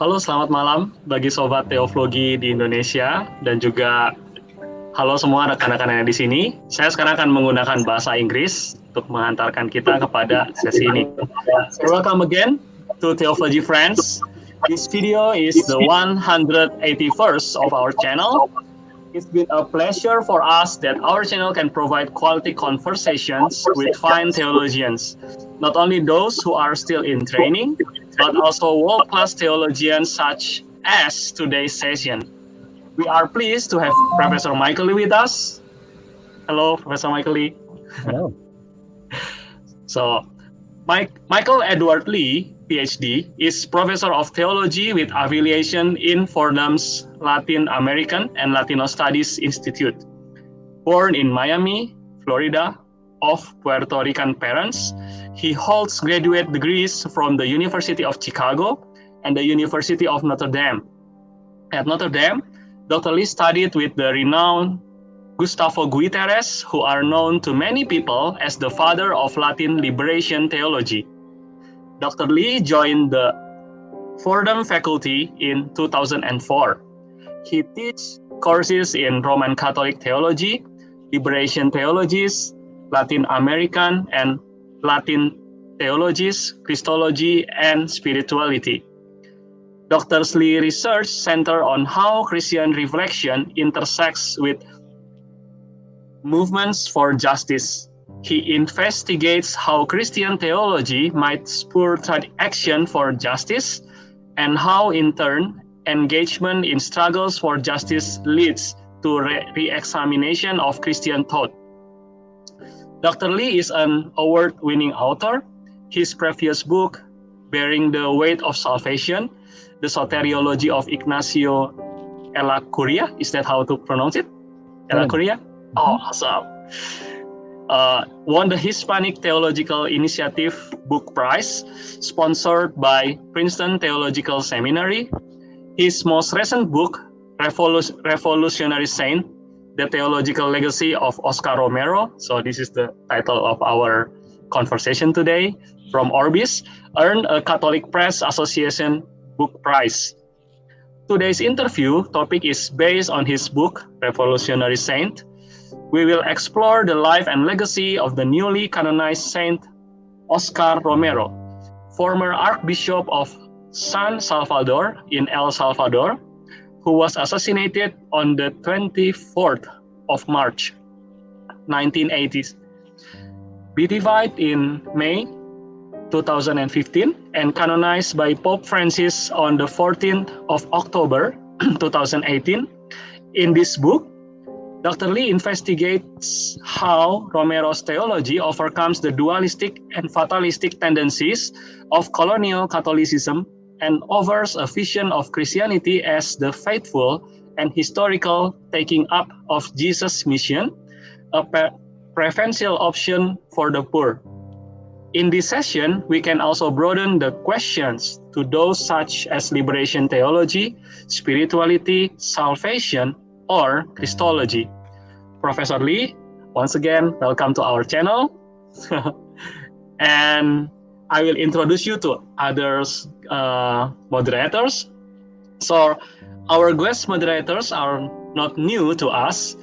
Halo, selamat malam bagi sobat teologi di Indonesia dan juga halo semua rekan-rekan yang di sini. Saya sekarang akan menggunakan bahasa Inggris untuk mengantarkan kita kepada sesi ini. Welcome again to Theology Friends. This video is the 181st of our channel. It's been a pleasure for us that our channel can provide quality conversations with fine theologians, not only those who are still in training, but also world-class theologians such as today's session. We are pleased to have Professor Michael Lee with us. Hello, Professor Michael Lee. Hello. so, Mike, Michael Edward Lee, PhD, is Professor of Theology with affiliation in Fordham's Latin American and Latino Studies Institute. Born in Miami, Florida, of Puerto Rican parents, he holds graduate degrees from the University of Chicago and the University of Notre Dame. At Notre Dame, Dr. Lee studied with the renowned Gustavo Gutierrez, who are known to many people as the father of Latin liberation theology. Dr. Lee joined the Fordham faculty in 2004. He teaches courses in Roman Catholic theology, liberation theologies, Latin American and Latin theologies, Christology, and spirituality. Dr. Lee research center on how Christian reflection intersects with movements for justice. He investigates how Christian theology might spur action for justice and how, in turn, engagement in struggles for justice leads to re examination of Christian thought. Dr. Lee is an award winning author. His previous book, Bearing the Weight of Salvation, The Soteriology of Ignacio Ellacuría, is that how to pronounce it? Ellacuría? Oh, awesome. Uh, won the Hispanic Theological Initiative Book Prize, sponsored by Princeton Theological Seminary. His most recent book, Revolutionary Saint, the theological legacy of Oscar Romero. So this is the title of our conversation today from Orbis, earned a Catholic Press Association Book Prize. Today's interview topic is based on his book, Revolutionary Saint. We will explore the life and legacy of the newly canonized Saint Oscar Romero, former Archbishop of San Salvador in El Salvador, who was assassinated on the 24th of March 1980s. Beatified in May 2015 and canonized by Pope Francis on the 14th of October 2018. In this book, Dr. Lee investigates how Romero's theology overcomes the dualistic and fatalistic tendencies of colonial Catholicism and offers a vision of Christianity as the faithful and historical taking up of Jesus' mission, a preferential option for the poor. In this session, we can also broaden the questions to those such as liberation theology, spirituality, salvation, or Christology. Professor Lee, once again, welcome to our channel. and I will introduce you to others uh, moderators. So our guest moderators are not new to us.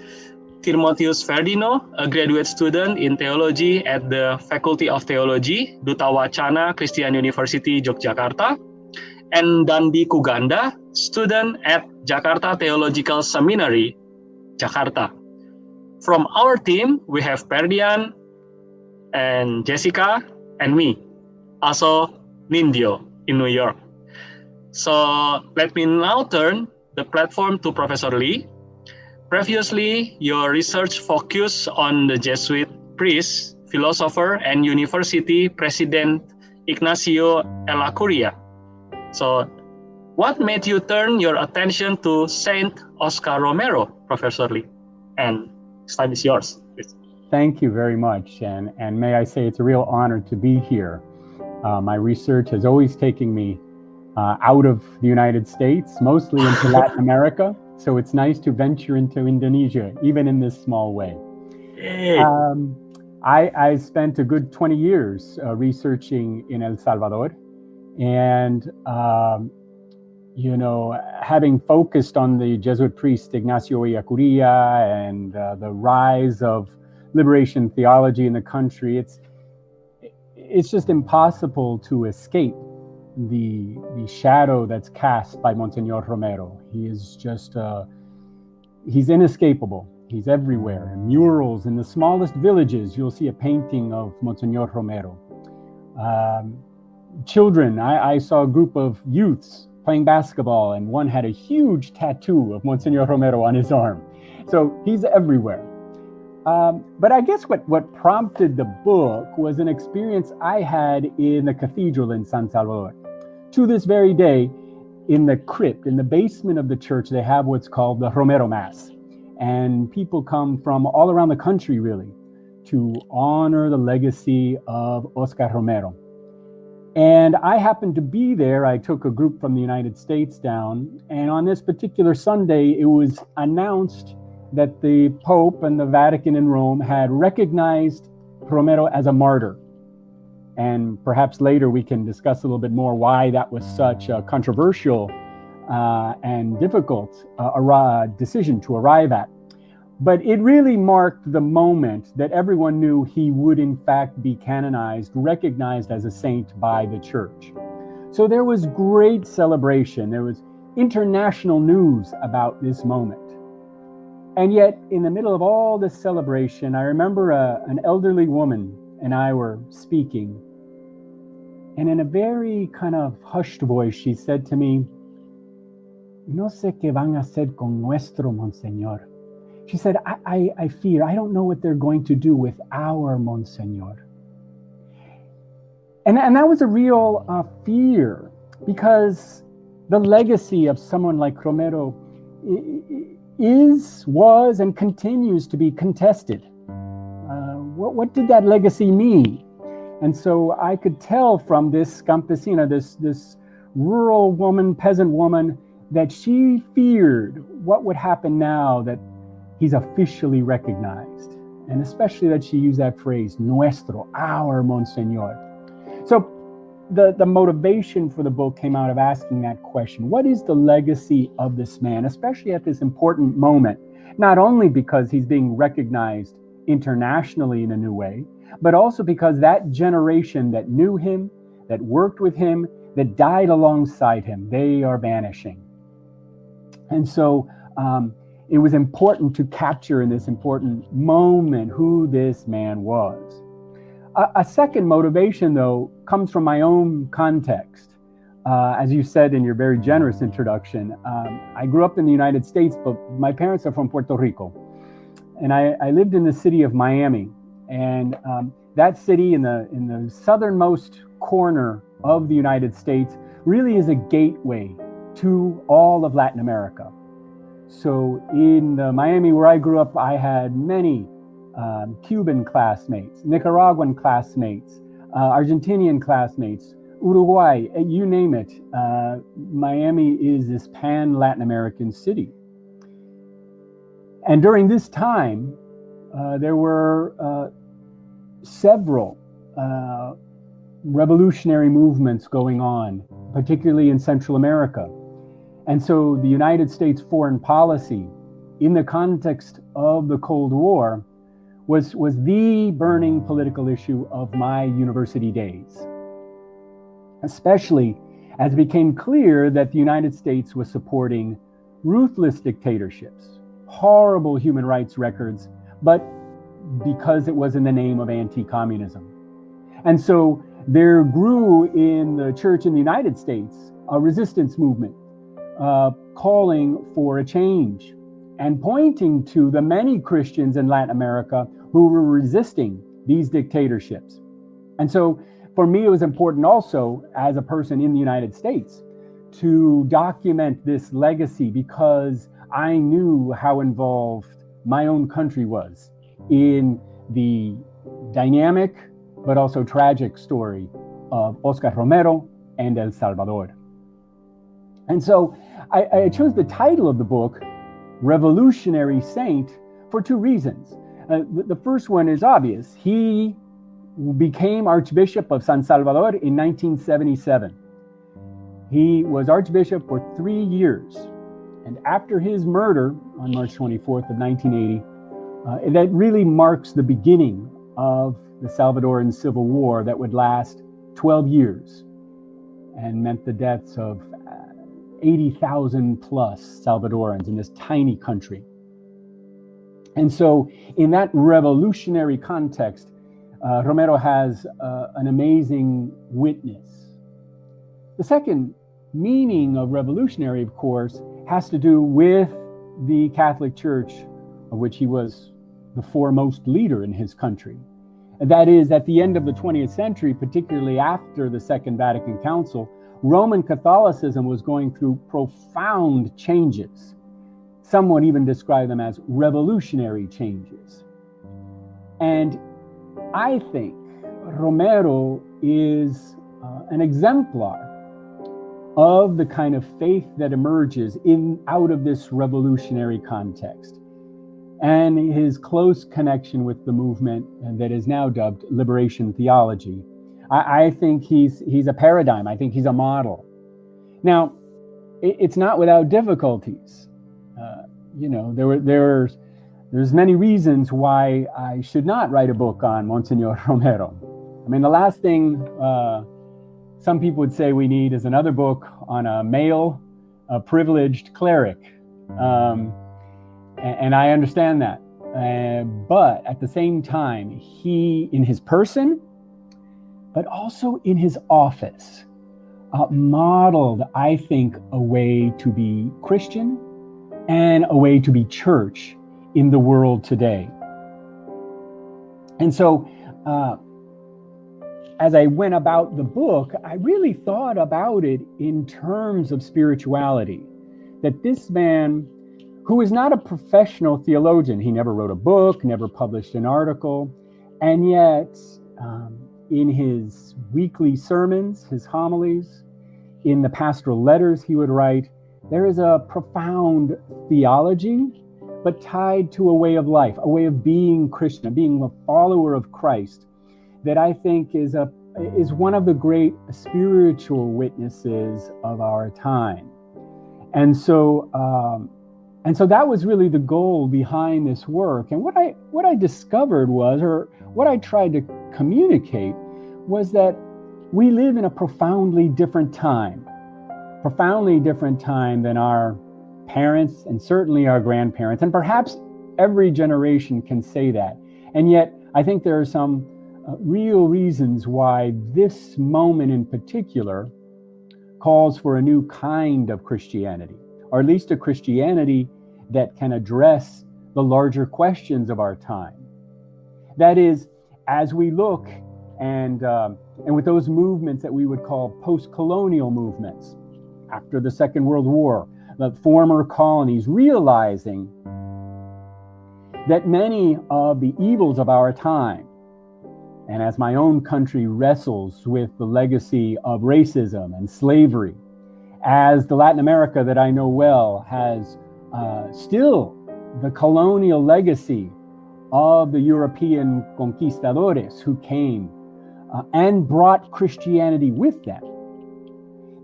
Timotheus Ferdino, a graduate student in theology at the Faculty of Theology, Duta Wacana Christian University, Yogyakarta, and Dandi Kuganda, student at Jakarta Theological Seminary, Jakarta. From our team, we have Perdian and Jessica and me also Nindio in New York. So let me now turn the platform to Professor Lee. Previously, your research focused on the Jesuit priest, philosopher, and university president Ignacio Ellacuría. So, what made you turn your attention to Saint Oscar Romero, Professor Lee? And this time is yours. Please. Thank you very much. And, and may I say it's a real honor to be here uh, my research has always taken me uh, out of the United States, mostly into Latin America. So it's nice to venture into Indonesia, even in this small way. Um, I, I spent a good 20 years uh, researching in El Salvador. And, um, you know, having focused on the Jesuit priest Ignacio Ellacuría and uh, the rise of liberation theology in the country, it's, it's just impossible to escape the, the shadow that's cast by Monsignor Romero. He is just, uh, he's inescapable He's everywhere. In murals in the smallest villages, you'll see a painting of Monsignor Romero. Um, children, I, I, saw a group of youths playing basketball, and one had a huge tattoo of Monsignor Romero on his arm. So he's everywhere. Um, but I guess what, what prompted the book was an experience I had in the cathedral in San Salvador. To this very day, in the crypt, in the basement of the church, they have what's called the Romero Mass. And people come from all around the country, really, to honor the legacy of Oscar Romero. And I happened to be there. I took a group from the United States down. And on this particular Sunday, it was announced that the Pope and the Vatican in Rome had recognized Romero as a martyr. And perhaps later we can discuss a little bit more why that was such a controversial uh, and difficult uh, decision to arrive at. But it really marked the moment that everyone knew he would, in fact, be canonized, recognized as a saint by the church. So there was great celebration. There was international news about this moment. And yet, in the middle of all this celebration, I remember a, an elderly woman and I were speaking. And in a very kind of hushed voice, she said to me, no sé qué van a hacer con nuestro Monseñor. She said, I, I, I fear, I don't know what they're going to do with our Monseñor. And, and that was a real uh, fear because the legacy of someone like Romero is, was, and continues to be contested. Uh, what, what did that legacy mean? And so I could tell from this campesina, this, this rural woman, peasant woman, that she feared what would happen now that he's officially recognized. And especially that she used that phrase, nuestro, our Monseñor. So the, the motivation for the book came out of asking that question What is the legacy of this man, especially at this important moment? Not only because he's being recognized internationally in a new way, but also because that generation that knew him, that worked with him, that died alongside him, they are vanishing. And so um, it was important to capture in this important moment who this man was. A, a second motivation, though, comes from my own context. Uh, as you said in your very generous introduction, um, I grew up in the United States, but my parents are from Puerto Rico. And I, I lived in the city of Miami. And um, that city in the, in the southernmost corner of the United States really is a gateway to all of Latin America. So in Miami, where I grew up, I had many um, Cuban classmates, Nicaraguan classmates, Argentinian classmates, Uruguay, uh, you name it. Uh, Miami is this pan Latin American city. And during this time, uh, there were uh, several revolutionary movements going on, particularly in Central America. And so the United States foreign policy, in the context of the Cold War, was, was the burning political issue of my university days. Especially as it became clear that the United States was supporting ruthless dictatorships, horrible human rights records, but because it was in the name of anti communism. And so there grew in the church in the United States a resistance movement uh, calling for a change and pointing to the many Christians in Latin America who were resisting these dictatorships. And so for me, it was important also as a person in the United States to document this legacy because I knew how involved my own country was in the dynamic but also tragic story of Oscar Romero and El Salvador. And so I, I chose the title of the book, Revolutionary Saint, for two reasons. Uh, the, first one is obvious. He became Archbishop of San Salvador in 1977. He was Archbishop for three years. And after his murder on March 24th of 1980, uh, that really marks the beginning of the Salvadoran Civil War that would last 12 years and meant the deaths of uh, 80,000 plus Salvadorans in this tiny country. And so, in that revolutionary context, uh, Romero has uh, an amazing witness. The second meaning of revolutionary, of course, has to do with the Catholic Church, of which he was the foremost leader in his country. And that is, at the end of the 20th century, particularly after the Second Vatican Council, Roman Catholicism was going through profound changes. Some would even describe them as revolutionary changes. And I think Romero is uh, an exemplar of the kind of faith that emerges in out of this revolutionary context and his close connection with the movement that is now dubbed liberation theology I, I think he's he's a paradigm. I think he's a model. Now, it, it's not without difficulties. You know, there were there's there's many reasons why I should not write a book on Monsignor Romero. I mean, the last thing uh, some people would say we need is another book on a male, a privileged cleric. Um, and, and, I understand that. Uh, but at the same time, he, in his person, but also in his office, uh, modeled, I think, a way to be Christian and a way to be church in the world today. And so, uh, as I went about the book, I really thought about it in terms of spirituality. That this man, who is not a professional theologian, he never wrote a book, never published an article, and yet um, in his weekly sermons, his homilies, in the pastoral letters he would write, there is a profound theology, but tied to a way of life, a way of being Christian, being a follower of Christ, that I think is a is one of the great spiritual witnesses of our time. And so, um, and so that was really the goal behind this work. And what I what I discovered was, or what I tried to communicate was that we live in a profoundly different time, profoundly different time than our parents and certainly our grandparents, and perhaps every generation can say that. And yet, I think there are some uh, real reasons why this moment in particular calls for a new kind of Christianity, or at least a Christianity that can address the larger questions of our time. That is, as we look and um, and with those movements that we would call post-colonial movements after the Second World War, the former colonies realizing that many of the evils of our time, and as my own country wrestles with the legacy of racism and slavery, as the Latin America that I know well has uh, still the colonial legacy of the European conquistadores who came uh, and brought Christianity with them,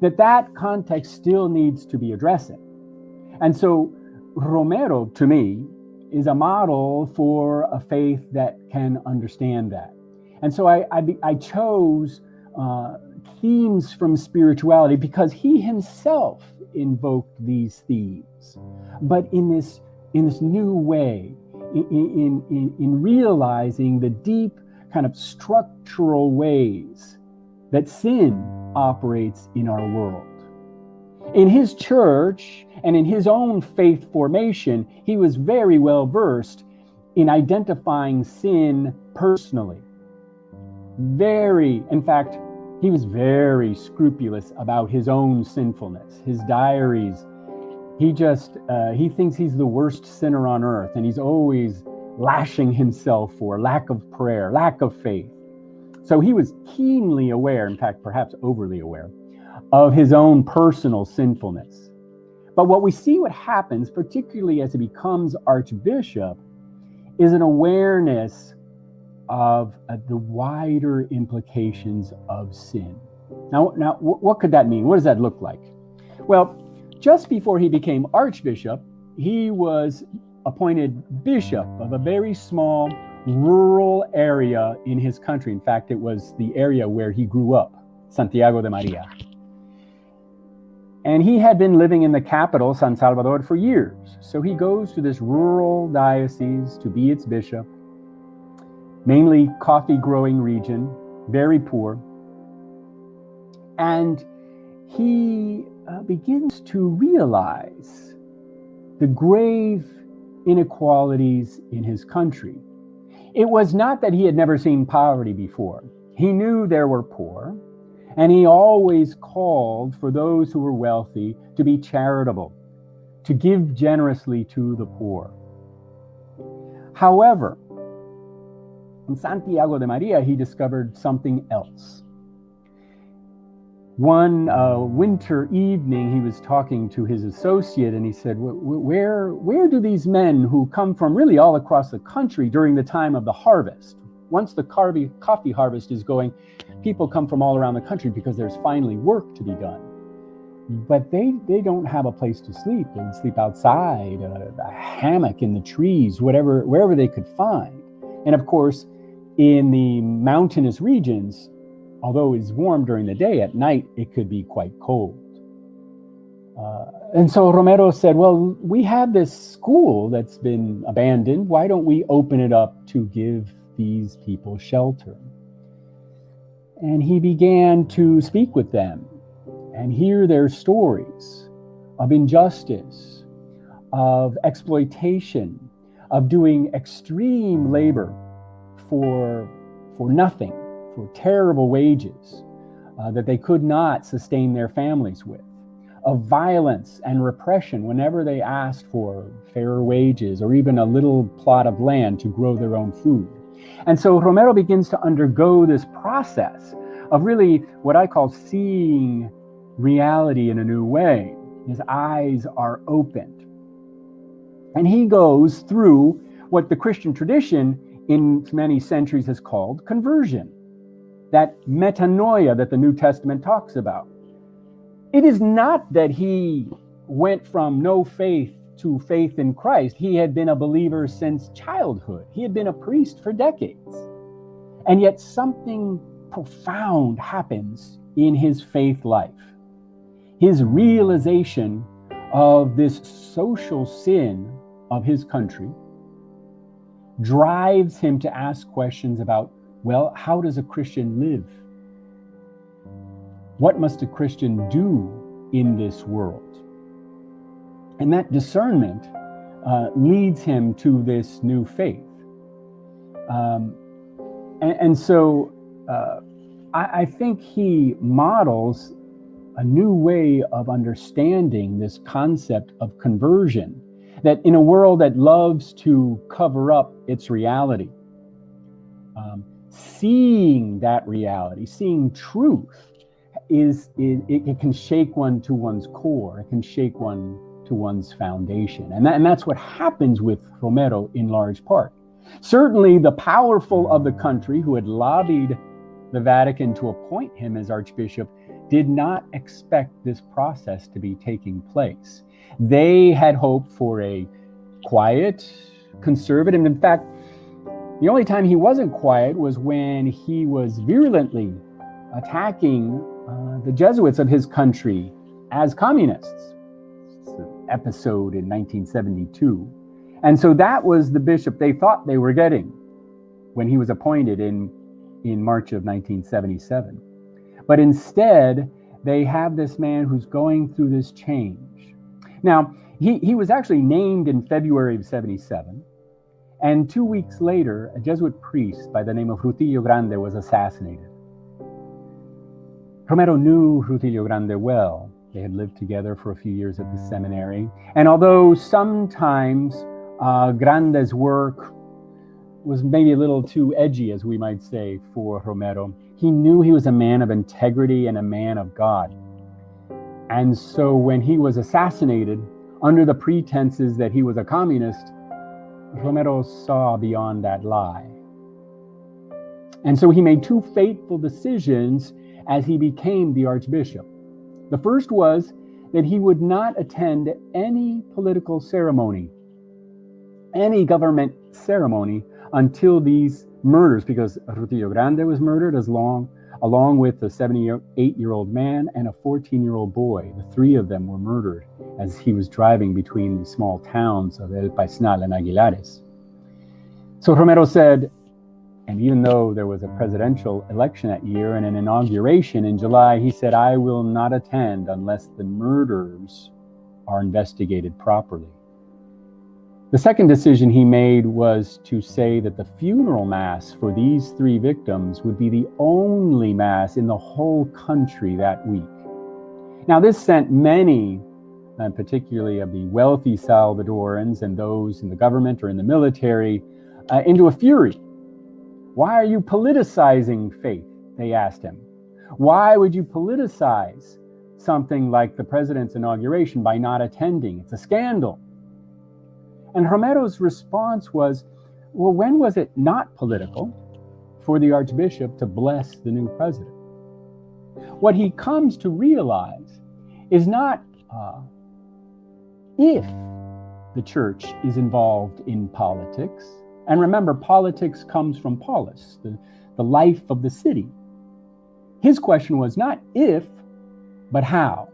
that that context still needs to be addressing. And so Romero, to me, is a model for a faith that can understand that. And so I, I, I chose uh, themes from spirituality because he himself invoked these themes, but in this in this new way, in, in, in, in realizing the deep kind of structural ways that sin operates in our world. In his church and in his own faith formation, he was very well versed in identifying sin personally. Very, in fact, he was very scrupulous about his own sinfulness, his diaries. He just, uh, he thinks he's the worst sinner on earth, and he's always lashing himself for lack of prayer, lack of faith. So he was keenly aware, in fact, perhaps overly aware, of his own personal sinfulness. But what we see what happens, particularly as he becomes archbishop, is an awareness of uh, the wider implications of sin. Now, now, what could that mean? What does that look like? Well, just before he became archbishop, he was appointed bishop of a very small rural area in his country. In fact, it was the area where he grew up, Santiago de Maria. And he had been living in the capital, San Salvador, for years. So he goes to this rural diocese to be its bishop, mainly coffee growing region, very poor. And he uh, begins to realize the grave inequalities in his country. It was not that he had never seen poverty before. He knew there were poor, and he always called for those who were wealthy to be charitable, to give generously to the poor. However, in Santiago de Maria, he discovered something else. One uh, winter evening, he was talking to his associate, and he said, "Where, where do these men who come from really all across the country during the time of the harvest? Once the coffee, coffee harvest is going, people come from all around the country because there's finally work to be done. But they they don't have a place to sleep. they would sleep outside, a, a hammock in the trees, whatever wherever they could find. And of course, in the mountainous regions, although it's warm during the day, at night it could be quite cold. Uh, and so Romero said, Well, we have this school that's been abandoned. Why don't we open it up to give these people shelter? And he began to speak with them and hear their stories of injustice, of exploitation, of doing extreme labor for, for nothing for terrible wages uh, that they could not sustain their families with, of violence and repression whenever they asked for fairer wages or even a little plot of land to grow their own food. And so Romero begins to undergo this process of really what I call seeing reality in a new way. His eyes are opened. And he goes through what the Christian tradition in many centuries has called conversion that metanoia that the New Testament talks about. It is not that he went from no faith to faith in Christ. He had been a believer since childhood, he had been a priest for decades. And yet, something profound happens in his faith life. His realization of this social sin of his country drives him to ask questions about well, how does a Christian live? What must a Christian do in this world? And that discernment uh, leads him to this new faith. Um, and, and, so uh, I, I think he models a new way of understanding this concept of conversion that in a world that loves to cover up its reality, um, seeing that reality, seeing truth, is, it, it, can shake one to one's core. It can shake one to one's foundation, and that, and that's what happens with Romero in large part. Certainly, the powerful of the country who had lobbied the Vatican to appoint him as Archbishop did not expect this process to be taking place. They had hoped for a quiet, conservative, in fact, the only time he wasn't quiet was when he was virulently attacking uh, the Jesuits of his country as communists. Episode in 1972. And so that was the bishop they thought they were getting when he was appointed in, in March of 1977. But instead, they have this man who's going through this change. Now, he, he was actually named in February of 77. And two weeks later, a Jesuit priest by the name of Rutilio Grande was assassinated. Romero knew Rutilio Grande well. They had lived together for a few years at the seminary. And although sometimes uh, Grande's work was maybe a little too edgy, as we might say, for Romero, he knew he was a man of integrity and a man of God. And so when he was assassinated, under the pretenses that he was a communist, Romero saw beyond that lie. And so he made two fateful decisions as he became the archbishop. The first was that he would not attend any political ceremony, any government ceremony until these murders, because Rutilio Grande was murdered as long, along with a 78 year old man and a 14 year old boy. The three of them were murdered as he was driving between the small towns of El Paisnal and Aguilares. So Romero said, and even though there was a presidential election that year and an inauguration in July, he said, I will not attend unless the murders are investigated properly. The second decision he made was to say that the funeral mass for these three victims would be the only mass in the whole country that week. Now, this sent many, and particularly of the wealthy Salvadorans and those in the government or in the military, uh, into a fury. Why are you politicizing faith? They asked him. Why would you politicize something like the president's inauguration by not attending? It's a scandal. And Romero's response was, well, when was it not political for the archbishop to bless the new president? What he comes to realize is not uh, if the church is involved in politics. And remember, politics comes from polis, the, the life of the city. His question was not if, but how.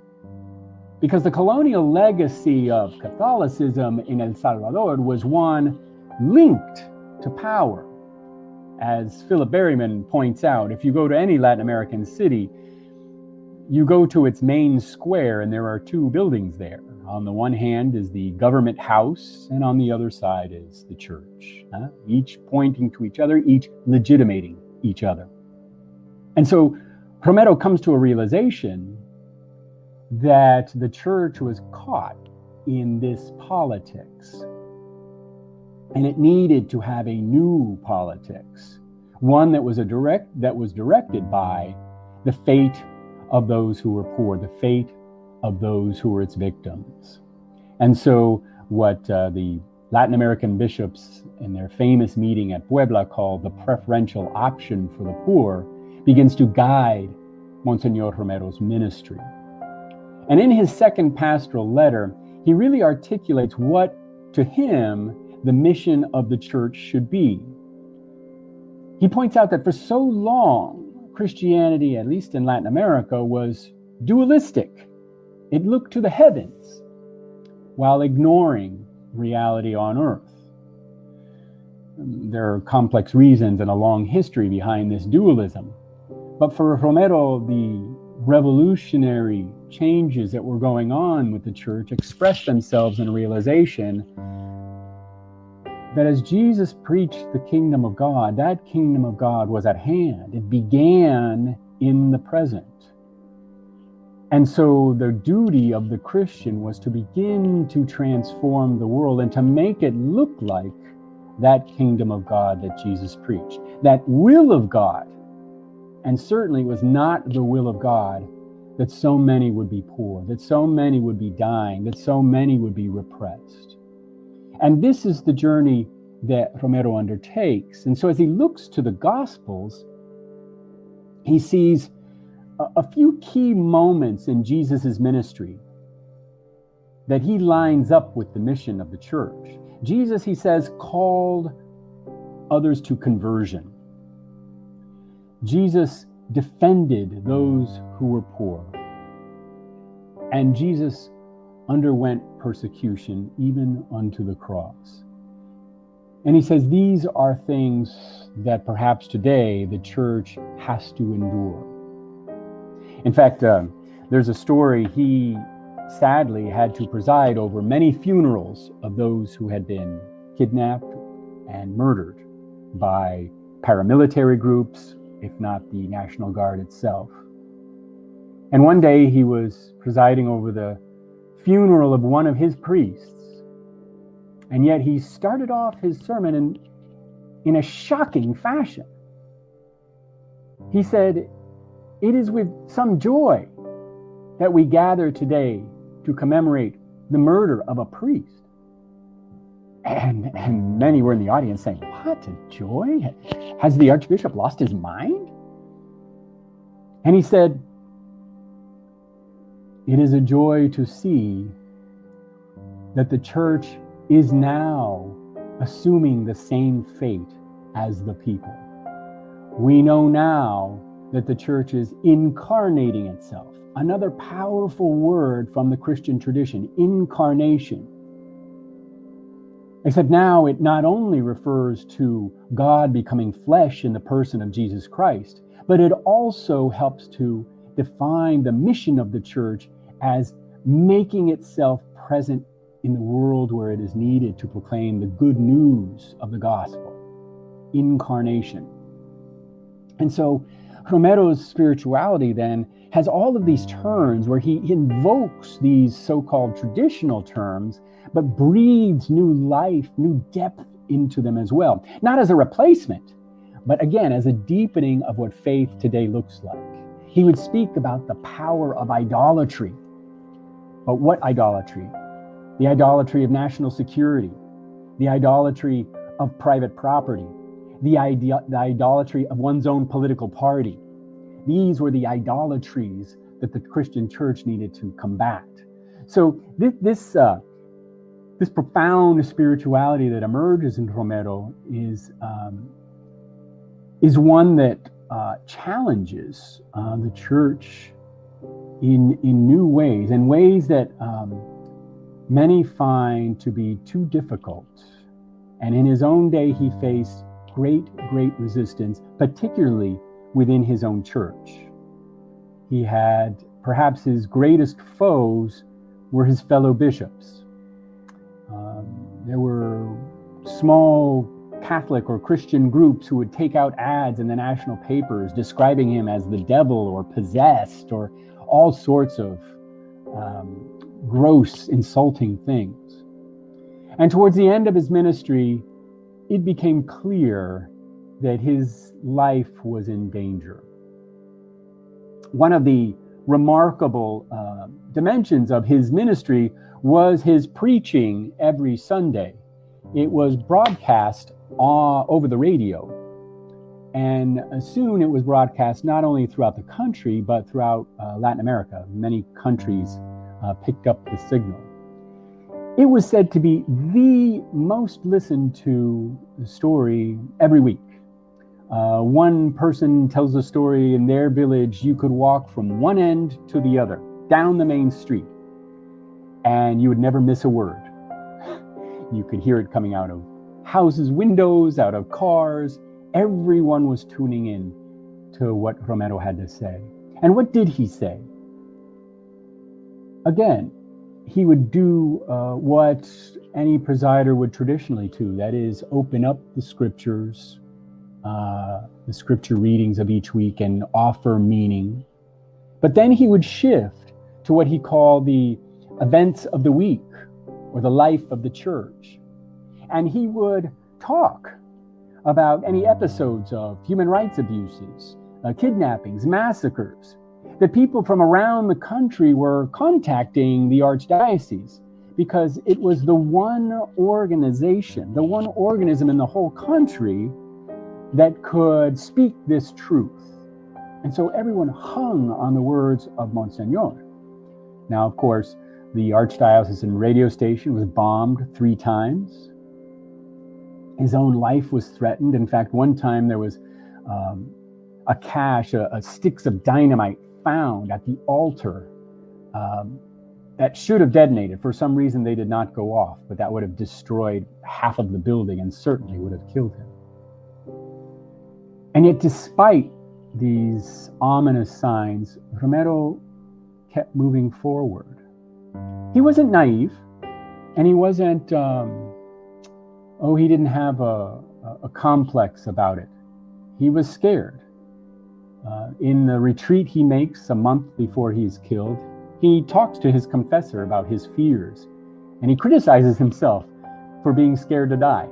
Because the colonial legacy of Catholicism in El Salvador was one linked to power. As Philip Berryman points out, if you go to any Latin American city, you go to its main square and there are two buildings there. On the one hand is the government house, and on the other side is the church, huh? each pointing to each other, each legitimating each other. And so Romero comes to a realization that the church was caught in this politics. And it needed to have a new politics, one that was a direct that was directed by the fate of those who were poor, the fate of those who were its victims. And so what uh, the Latin American bishops in their famous meeting at Puebla called the preferential option for the poor begins to guide Monsignor Romero's ministry. And in his second pastoral letter, he really articulates what, to him, the mission of the church should be. He points out that for so long, Christianity, at least in Latin America, was dualistic. It looked to the heavens while ignoring reality on earth. There are complex reasons and a long history behind this dualism. But for Romero, the revolutionary changes that were going on with the church expressed themselves in a realization that as Jesus preached the kingdom of God, that kingdom of God was at hand. It began in the present. And so the duty of the Christian was to begin to transform the world and to make it look like that kingdom of God that Jesus preached, that will of God. And certainly it was not the will of God that so many would be poor, that so many would be dying, that so many would be repressed. And this is the journey that Romero undertakes. And so as he looks to the Gospels, he sees a, a few key moments in Jesus' ministry that he lines up with the mission of the church. Jesus, he says, called others to conversion. Jesus defended those who were poor. And Jesus underwent persecution even unto the cross. And he says these are things that perhaps today the church has to endure. In fact, uh, there's a story he sadly had to preside over many funerals of those who had been kidnapped and murdered by paramilitary groups if not the National Guard itself. And one day he was presiding over the funeral of one of his priests. And yet he started off his sermon in, in a shocking fashion. He said, It is with some joy that we gather today to commemorate the murder of a priest. And, and many were in the audience saying, What a joy! Has the Archbishop lost his mind? And he said, It is a joy to see that the church is now assuming the same fate as the people. We know now that the church is incarnating itself. Another powerful word from the Christian tradition, incarnation. Except now it not only refers to God becoming flesh in the person of Jesus Christ, but it also helps to define the mission of the church as making itself present in the world where it is needed to proclaim the good news of the gospel, incarnation. And so Romero's spirituality then has all of these turns where he invokes these so called traditional terms, but breathes new life, new depth into them as well. Not as a replacement, but again, as a deepening of what faith today looks like. He would speak about the power of idolatry. But what idolatry? The idolatry of national security, the idolatry of private property, the, ide- the idolatry of one's own political party. These were the idolatries that the Christian church needed to combat. So this this, uh, this profound spirituality that emerges in Romero is um, is one that uh, challenges uh, the church in in new ways, in ways that um, many find to be too difficult. And in his own day, he faced great, great resistance, particularly within his own church. He had perhaps his greatest foes were his fellow bishops. Um, there were small Catholic or Christian groups who would take out ads in the national papers describing him as the devil or possessed or all sorts of um, gross, insulting things. And towards the end of his ministry, it became clear that his life was in danger. One of the remarkable uh, dimensions of his ministry was his preaching every Sunday. It was broadcast uh, over the radio. And soon it was broadcast not only throughout the country, but throughout uh, Latin America. Many countries uh, picked up the signal. It was said to be the most listened to story every week. Uh, one person tells a story in their village, you could walk from one end to the other, down the main street, and you would never miss a word. You could hear it coming out of houses' windows, out of cars. Everyone was tuning in to what Romero had to say. And what did he say? again, he would do uh, what any presider would traditionally do that is, open up the scriptures, uh, the scripture readings of each week, and offer meaning. But then he would shift to what he called the events of the week or the life of the church. And he would talk about any episodes of human rights abuses, uh, kidnappings, massacres, that people from around the country were contacting the archdiocese because it was the one organization, the one organism in the whole country that could speak this truth. And so everyone hung on the words of Monsignor. Now, of course, the archdiocesan radio station was bombed three times. His own life was threatened. In fact, one time there was um, a cache, a, a sticks of dynamite found at the altar um, that should have detonated. For some reason, they did not go off, but that would have destroyed half of the building and certainly would have killed him. And yet, despite these ominous signs, Romero kept moving forward. He wasn't naive, and he wasn't, um, oh, he didn't have a, a complex about it. He was scared. Uh, in the retreat he makes a month before he's killed, he talks to his confessor about his fears, and he criticizes himself for being scared to die.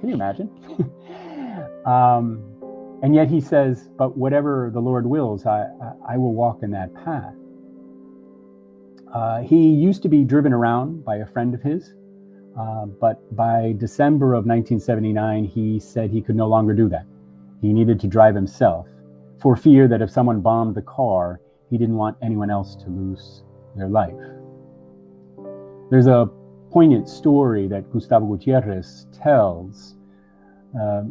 Can you imagine? um, and yet he says, But whatever the Lord wills, I, I, will walk in that path. Uh, he used to be driven around by a friend of his Uh, but by December of 1979, he said he could no longer do that. He needed to drive himself for fear that if someone bombed the car, he didn't want anyone else to lose their life. There's a poignant story that Gustavo Gutierrez tells. Uh,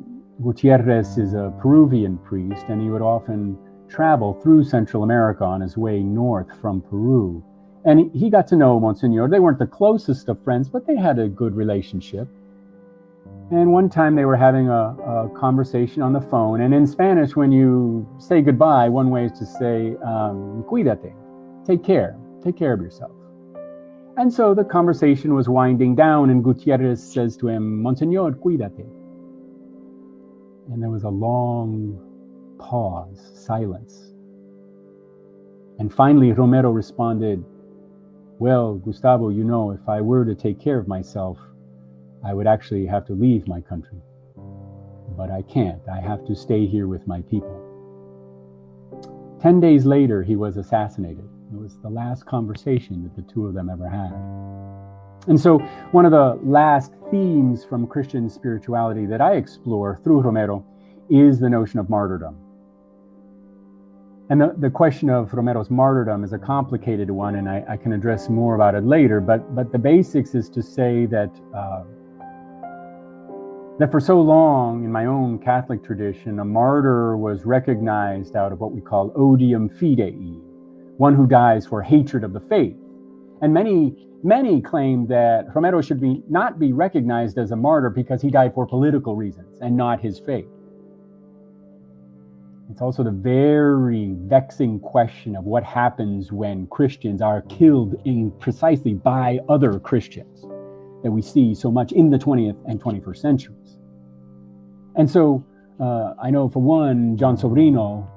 Gutierrez is a Peruvian priest, and he would often travel through Central America on his way north from Peru. And he got to know Monsignor. They weren't the closest of friends, but they had a good relationship. And one time they were having a, a conversation on the phone. And in Spanish, when you say goodbye, one way is to say, um, cuídate, take care, take care of yourself. And so the conversation was winding down, and Gutierrez says to him, Monsignor, cuídate. And there was a long pause, silence. And finally, Romero responded, Well, Gustavo, you know, if I were to take care of myself, I would actually have to leave my country. But I can't. I have to stay here with my people. Ten days later, he was assassinated. It was the last conversation that the two of them ever had. And so, one of the last themes from Christian spirituality that I explore through Romero is the notion of martyrdom. And the, the question of Romero's martyrdom is a complicated one, and I, I can address more about it later. But, but the basics is to say that, uh, that for so long in my own Catholic tradition, a martyr was recognized out of what we call odium fidei, one who dies for hatred of the faith. And many, many claim that Romero should be, not be recognized as a martyr because he died for political reasons and not his faith. It's also the very vexing question of what happens when Christians are killed in precisely by other Christians that we see so much in the 20th and 21st centuries. And so uh, I know for one, Jon Sobrino,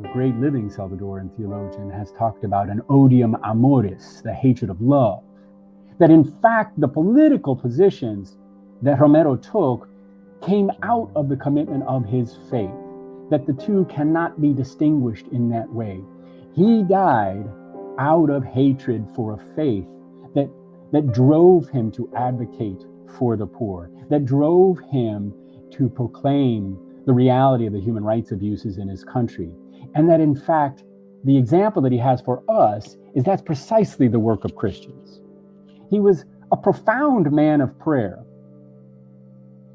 the great living Salvadoran theologian, has talked about an odium amoris, the hatred of love. That in fact, the political positions that Romero took came out of the commitment of his faith that the two cannot be distinguished in that way. He died out of hatred for a faith that, that drove him to advocate for the poor, that drove him to proclaim the reality of the human rights abuses in his country. And that, in fact, the example that he has for us is that's precisely the work of Christians. He was a profound man of prayer,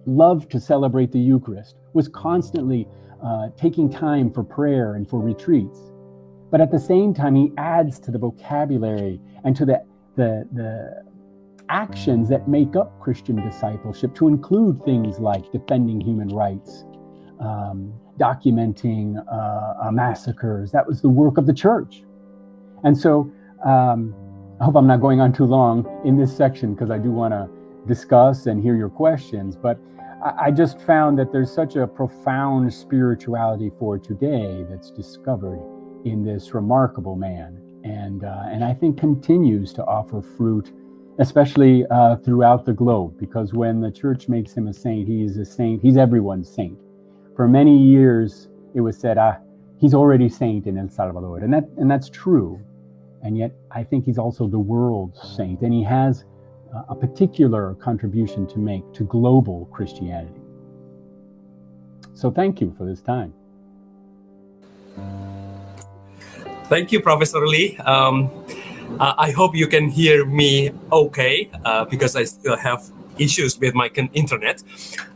loved to celebrate the Eucharist, was constantly uh, taking time for prayer and for retreats. But at the same time, he adds to the vocabulary and to the, the, the actions that make up Christian discipleship to include things like defending human rights, um, documenting uh, uh, massacres. That was the work of the church. And so um, I hope I'm not going on too long in this section because I do want to discuss and hear your questions. But I just found that there's such a profound spirituality for today that's discovered in this remarkable man, and uh, and I think continues to offer fruit, especially uh, throughout the globe. Because when the church makes him a saint, he is a saint. He's everyone's saint. For many years, it was said, ah, he's already saint in El Salvador, and that and that's true. And yet, I think he's also the world's saint, and he has a particular contribution to make to global Christianity. So thank you for this time. Thank you, Professor Lee. Um, I hope you can hear me okay uh, because I still have issues with my internet.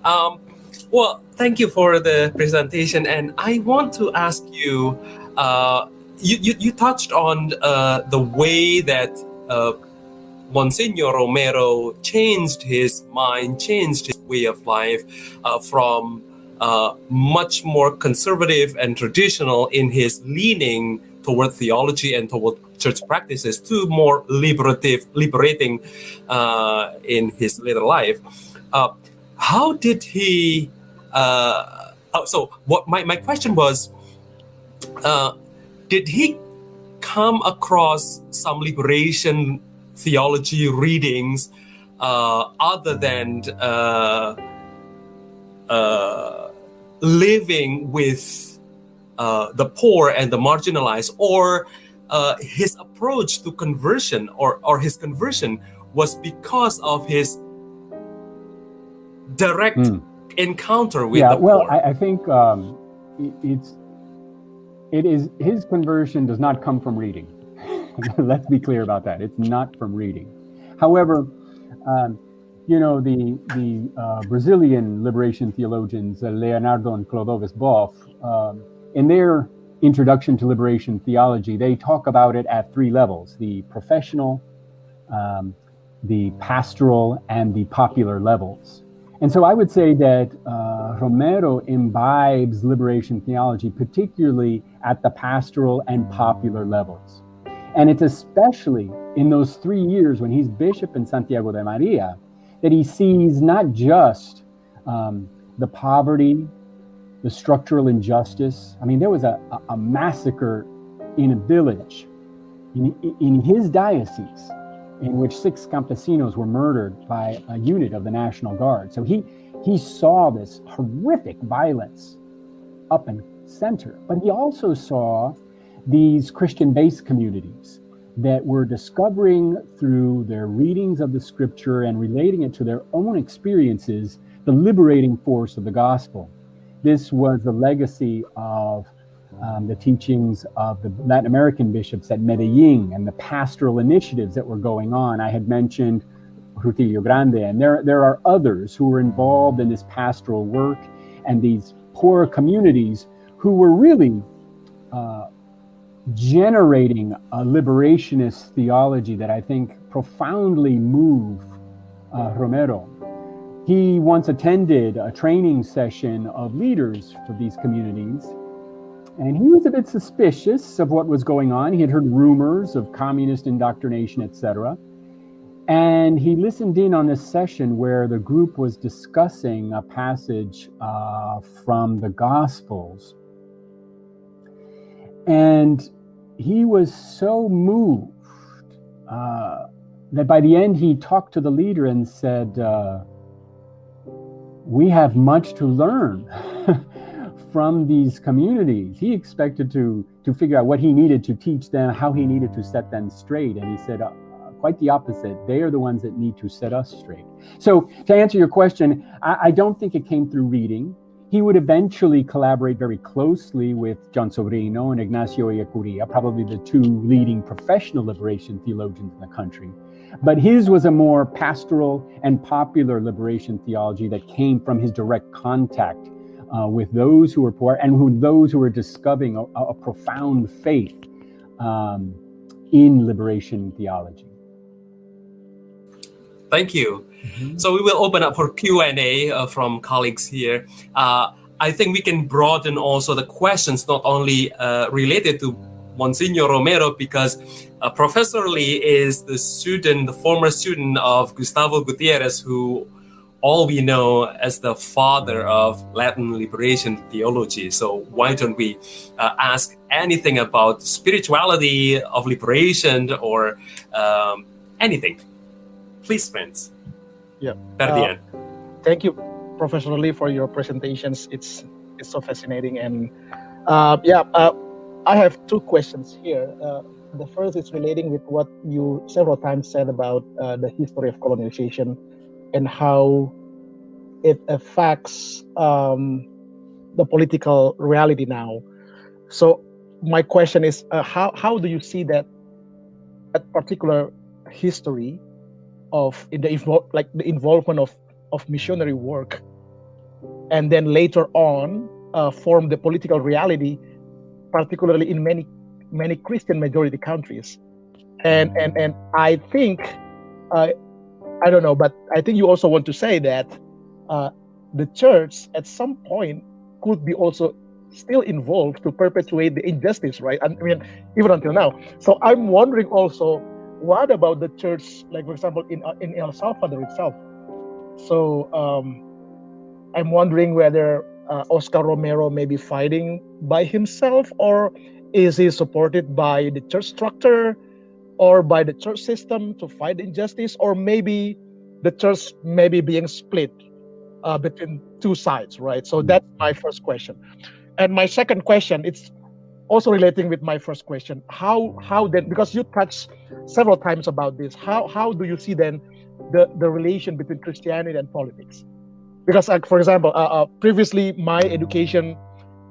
Um, well, thank you for the presentation, and I want to ask you. Uh, you, you, you, touched on uh, the way that uh, Monsignor Romero changed his mind, changed his way of life uh, from uh, much more conservative and traditional in his leaning toward theology and toward church practices to more liberative, liberating uh, in his later life. Uh, how did he? Uh, oh, so, what my, my question was uh, did he come across some liberation theology readings uh, other than uh, uh, living with uh, the poor and the marginalized, or uh, his approach to conversion or, or his conversion was because of his direct mm. encounter with yeah, the well, poor. I, I think um, it, it's it is his conversion does not come from reading. Let's be clear about that. It's not from reading. However, um, you know the the uh, Brazilian liberation theologians uh, Leonardo and Clodovis Boff um, in their introduction to liberation theology, they talk about it at three levels: the professional, um, the pastoral, and the popular levels. And so I would say that uh, Romero imbibes liberation theology, particularly at the pastoral and popular levels. And it's especially in those three years when he's bishop in Santiago de Maria that he sees not just um, the poverty, the structural injustice. I mean, there was a, a massacre in a village in, in his diocese in which six campesinos were murdered by a unit of the National Guard. So he, he saw this horrific violence up and center, but he also saw these Christian based communities that were discovering through their readings of the scripture and relating it to their own experiences the liberating force of the gospel. This was the legacy of um, the teachings of the Latin American bishops at Medellin and the pastoral initiatives that were going on. I had mentioned Rutilio Grande, and there, there are others who were involved in this pastoral work and these poor communities who were really uh, generating a liberationist theology that I think profoundly moved uh, Romero. He once attended a training session of leaders for these communities and he was a bit suspicious of what was going on. He had heard rumors of communist indoctrination, etc. And he listened in on this session where the group was discussing a passage uh, from the Gospels. And he was so moved uh, that by the end he talked to the leader and said, uh, We have much to learn. from these communities. He expected to to figure out what he needed to teach them, how he needed to set them straight, and he said. Uh, quite the opposite. They are the ones that need to set us straight. So, to answer your question, I, I don't think it came through reading. He would eventually collaborate very closely with Jon Sobrino and Ignacio Ellacuría, probably the two leading professional liberation theologians in the country. But his was a more pastoral and popular liberation theology that came from his direct contact uh, with those who were poor and who those who were discovering a, a profound faith um, in liberation theology. Thank you. Mm-hmm. So we will open up for Q and A uh, from colleagues here. Uh, I think we can broaden also the questions not only uh, related to Monsignor Romero because uh, Professor Lee is the student, the former student of Gustavo Gutierrez, who all we know as the father of Latin liberation theology. So why don't we uh, ask anything about spirituality of liberation or um, anything? Please, friends. Yeah. Uh, thank you, Professor Lee, for your presentations. It's it's so fascinating, and uh, yeah, uh, I have two questions here. Uh, the first is relating with what you several times said about uh, the history of colonization and how it affects um, the political reality now. So my question is, uh, how how do you see that that particular history of the like the involvement of of missionary work, and then later on uh, form the political reality, particularly in many many Christian majority countries, and and and I think. Uh, I don't know, but I think you also want to say that uh, the church at some point could be also still involved to perpetuate the injustice, right? I mean, even until now. So I'm wondering also, what about the church, like for example, in uh, in El Salvador itself? So um, I'm wondering whether uh, Oscar Romero may be fighting by himself, or is he supported by the church structure, or by the church system to fight injustice, or maybe the church may be being split uh, between two sides, right? So that's my first question. And my second question, it's also relating with my first question. How how then because you touched several times about this, how how do you see then the, the relation between Christianity and politics? because like for example uh, uh, previously my education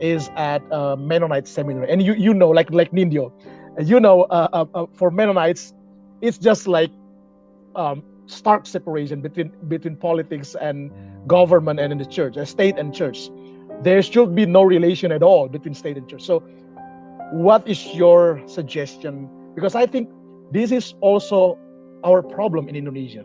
is at uh, mennonite seminary and you you know like like Nindyo you know uh, uh, uh, for mennonites it's just like um, stark separation between between politics and government and in the church state and church there should be no relation at all between state and church so what is your suggestion because i think this is also our problem in indonesia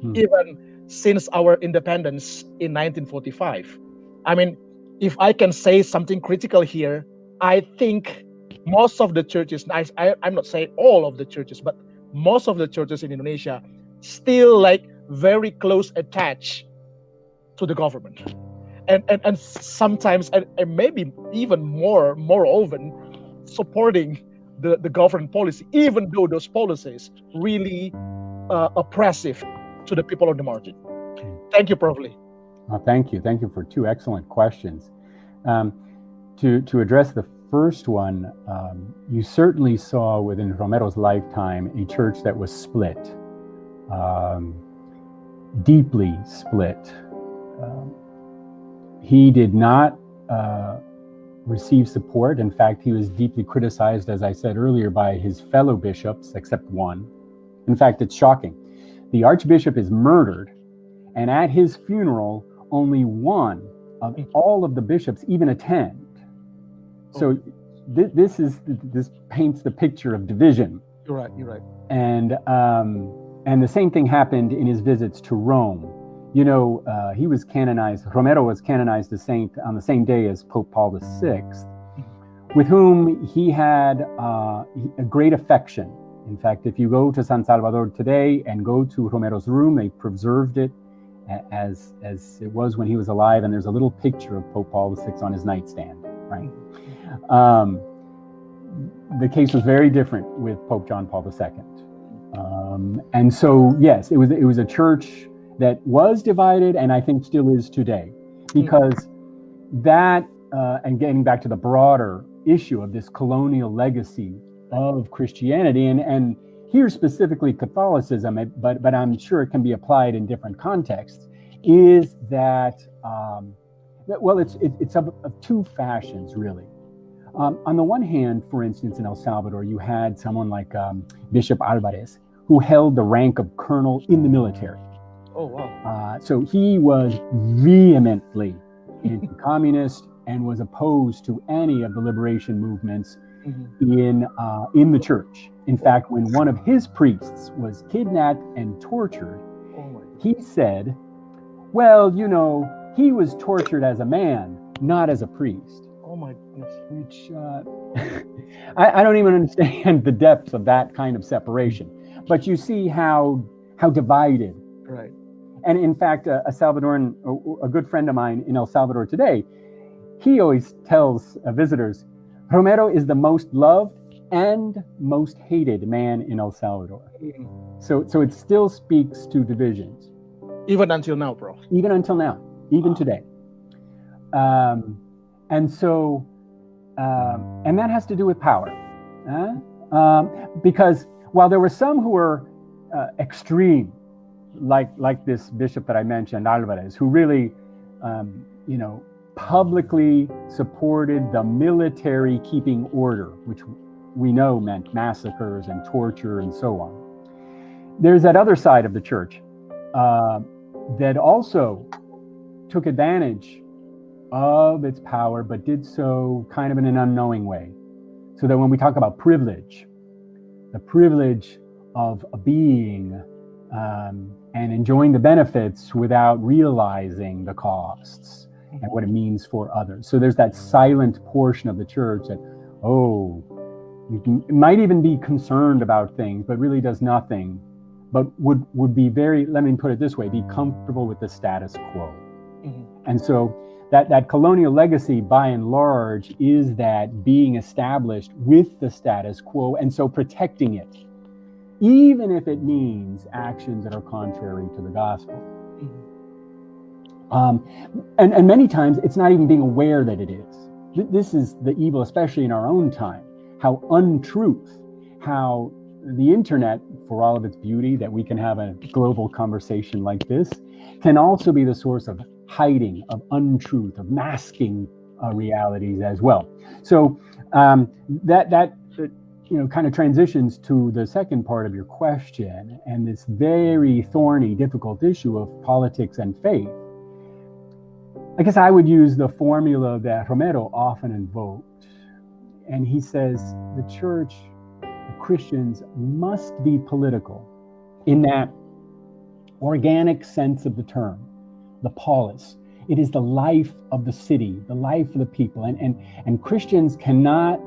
hmm. even since our independence in 1945. I mean, if I can say something critical here, I think most of the churches, I, I, I'm not saying all of the churches, but most of the churches in Indonesia still like very close attached to the government. And, and, and sometimes, and, and maybe even more, more often, supporting the, the government policy, even though those policies really uh, oppressive to the people on the margin. Thank you, Prof. Lee. Oh, thank you. Thank you for two excellent questions. Um, to, to address the first one, um, you certainly saw within Romero's lifetime a church that was split, um, deeply split. Um, he did not uh, receive support. In fact, he was deeply criticized, as I said earlier, by his fellow bishops, except one. In fact, it's shocking the archbishop is murdered, and at his funeral, only one of all of the bishops even attend. So th- this is this paints the picture of division. You're right. You're right. And um, and the same thing happened in his visits to Rome. You know, uh, he was canonized. Romero was canonized as saint on the same day as Pope Paul VI, with whom he had uh, a great affection in fact, if you go to San Salvador today and go to Romero's room, they preserved it as as it was when he was alive, and there's a little picture of Pope Paul VI on his nightstand. Right. Um, the case was very different with Pope John Paul II, um, and so yes, it was it was a church that was divided, and I think still is today, because that uh, and getting back to the broader issue of this colonial legacy of Christianity, and and here specifically Catholicism, but but I'm sure it can be applied in different contexts. Is that um, well, it's it, it's of, of, two fashions really. Um, on the one hand, for instance, in El Salvador, you had someone like um, Bishop Alvarez, who held the rank of colonel in the military. Oh wow! Uh, so he was vehemently anti-communist and was opposed to any of the liberation movements mm-hmm. in uh, in the church. In fact, when one of his priests was kidnapped and tortured, oh he said, "Well, you know, he was tortured as a man, not as a priest." Oh my goodness! Which uh, I, I don't even understand the depths of that kind of separation. But you see how how divided. Right. And in fact, a, a Salvadoran, a, a good friend of mine in El Salvador today, he always tells uh, visitors, Romero is the most loved and most hated man in El Salvador. So, so it still speaks to divisions. Even until now, bro. Even until now, even wow. today. Um, and so, um, and that has to do with power. Uh, um, because while there were some who were uh, extreme, like like this bishop that I mentioned, Alvarez, who really, um, you know, publicly supported the military keeping order, which we know meant massacres and torture and so on. There's that other side of the church uh, that also took advantage of its power, but did so kind of in an unknowing way. So that when we talk about privilege, the privilege of a being um, and enjoying the benefits without realizing the costs and what it means for others. So there's that silent portion of the church that, oh, you can, might even be concerned about things, but really does nothing, but would would be very, let me put it this way, be comfortable with the status quo. Mm-hmm. And so that, that colonial legacy, by and large, is that being established with the status quo, and so protecting it, even if it means actions that are contrary to the gospel. Um, and, and many times it's not even being aware that it is. This is the evil, especially in our own time, how untruth, how the internet, for all of its beauty, that we can have a global conversation like this, can also be the source of hiding, of untruth, of masking uh, realities as well. So um, that that you know kind of transitions to the second part of your question and this very thorny, difficult issue of politics and faith. I guess I would use the formula that Romero often invoked, and he says the church, the Christians must be political in that organic sense of the term, the polis. It is the life of the city, the life of the people. And, and, and Christians cannot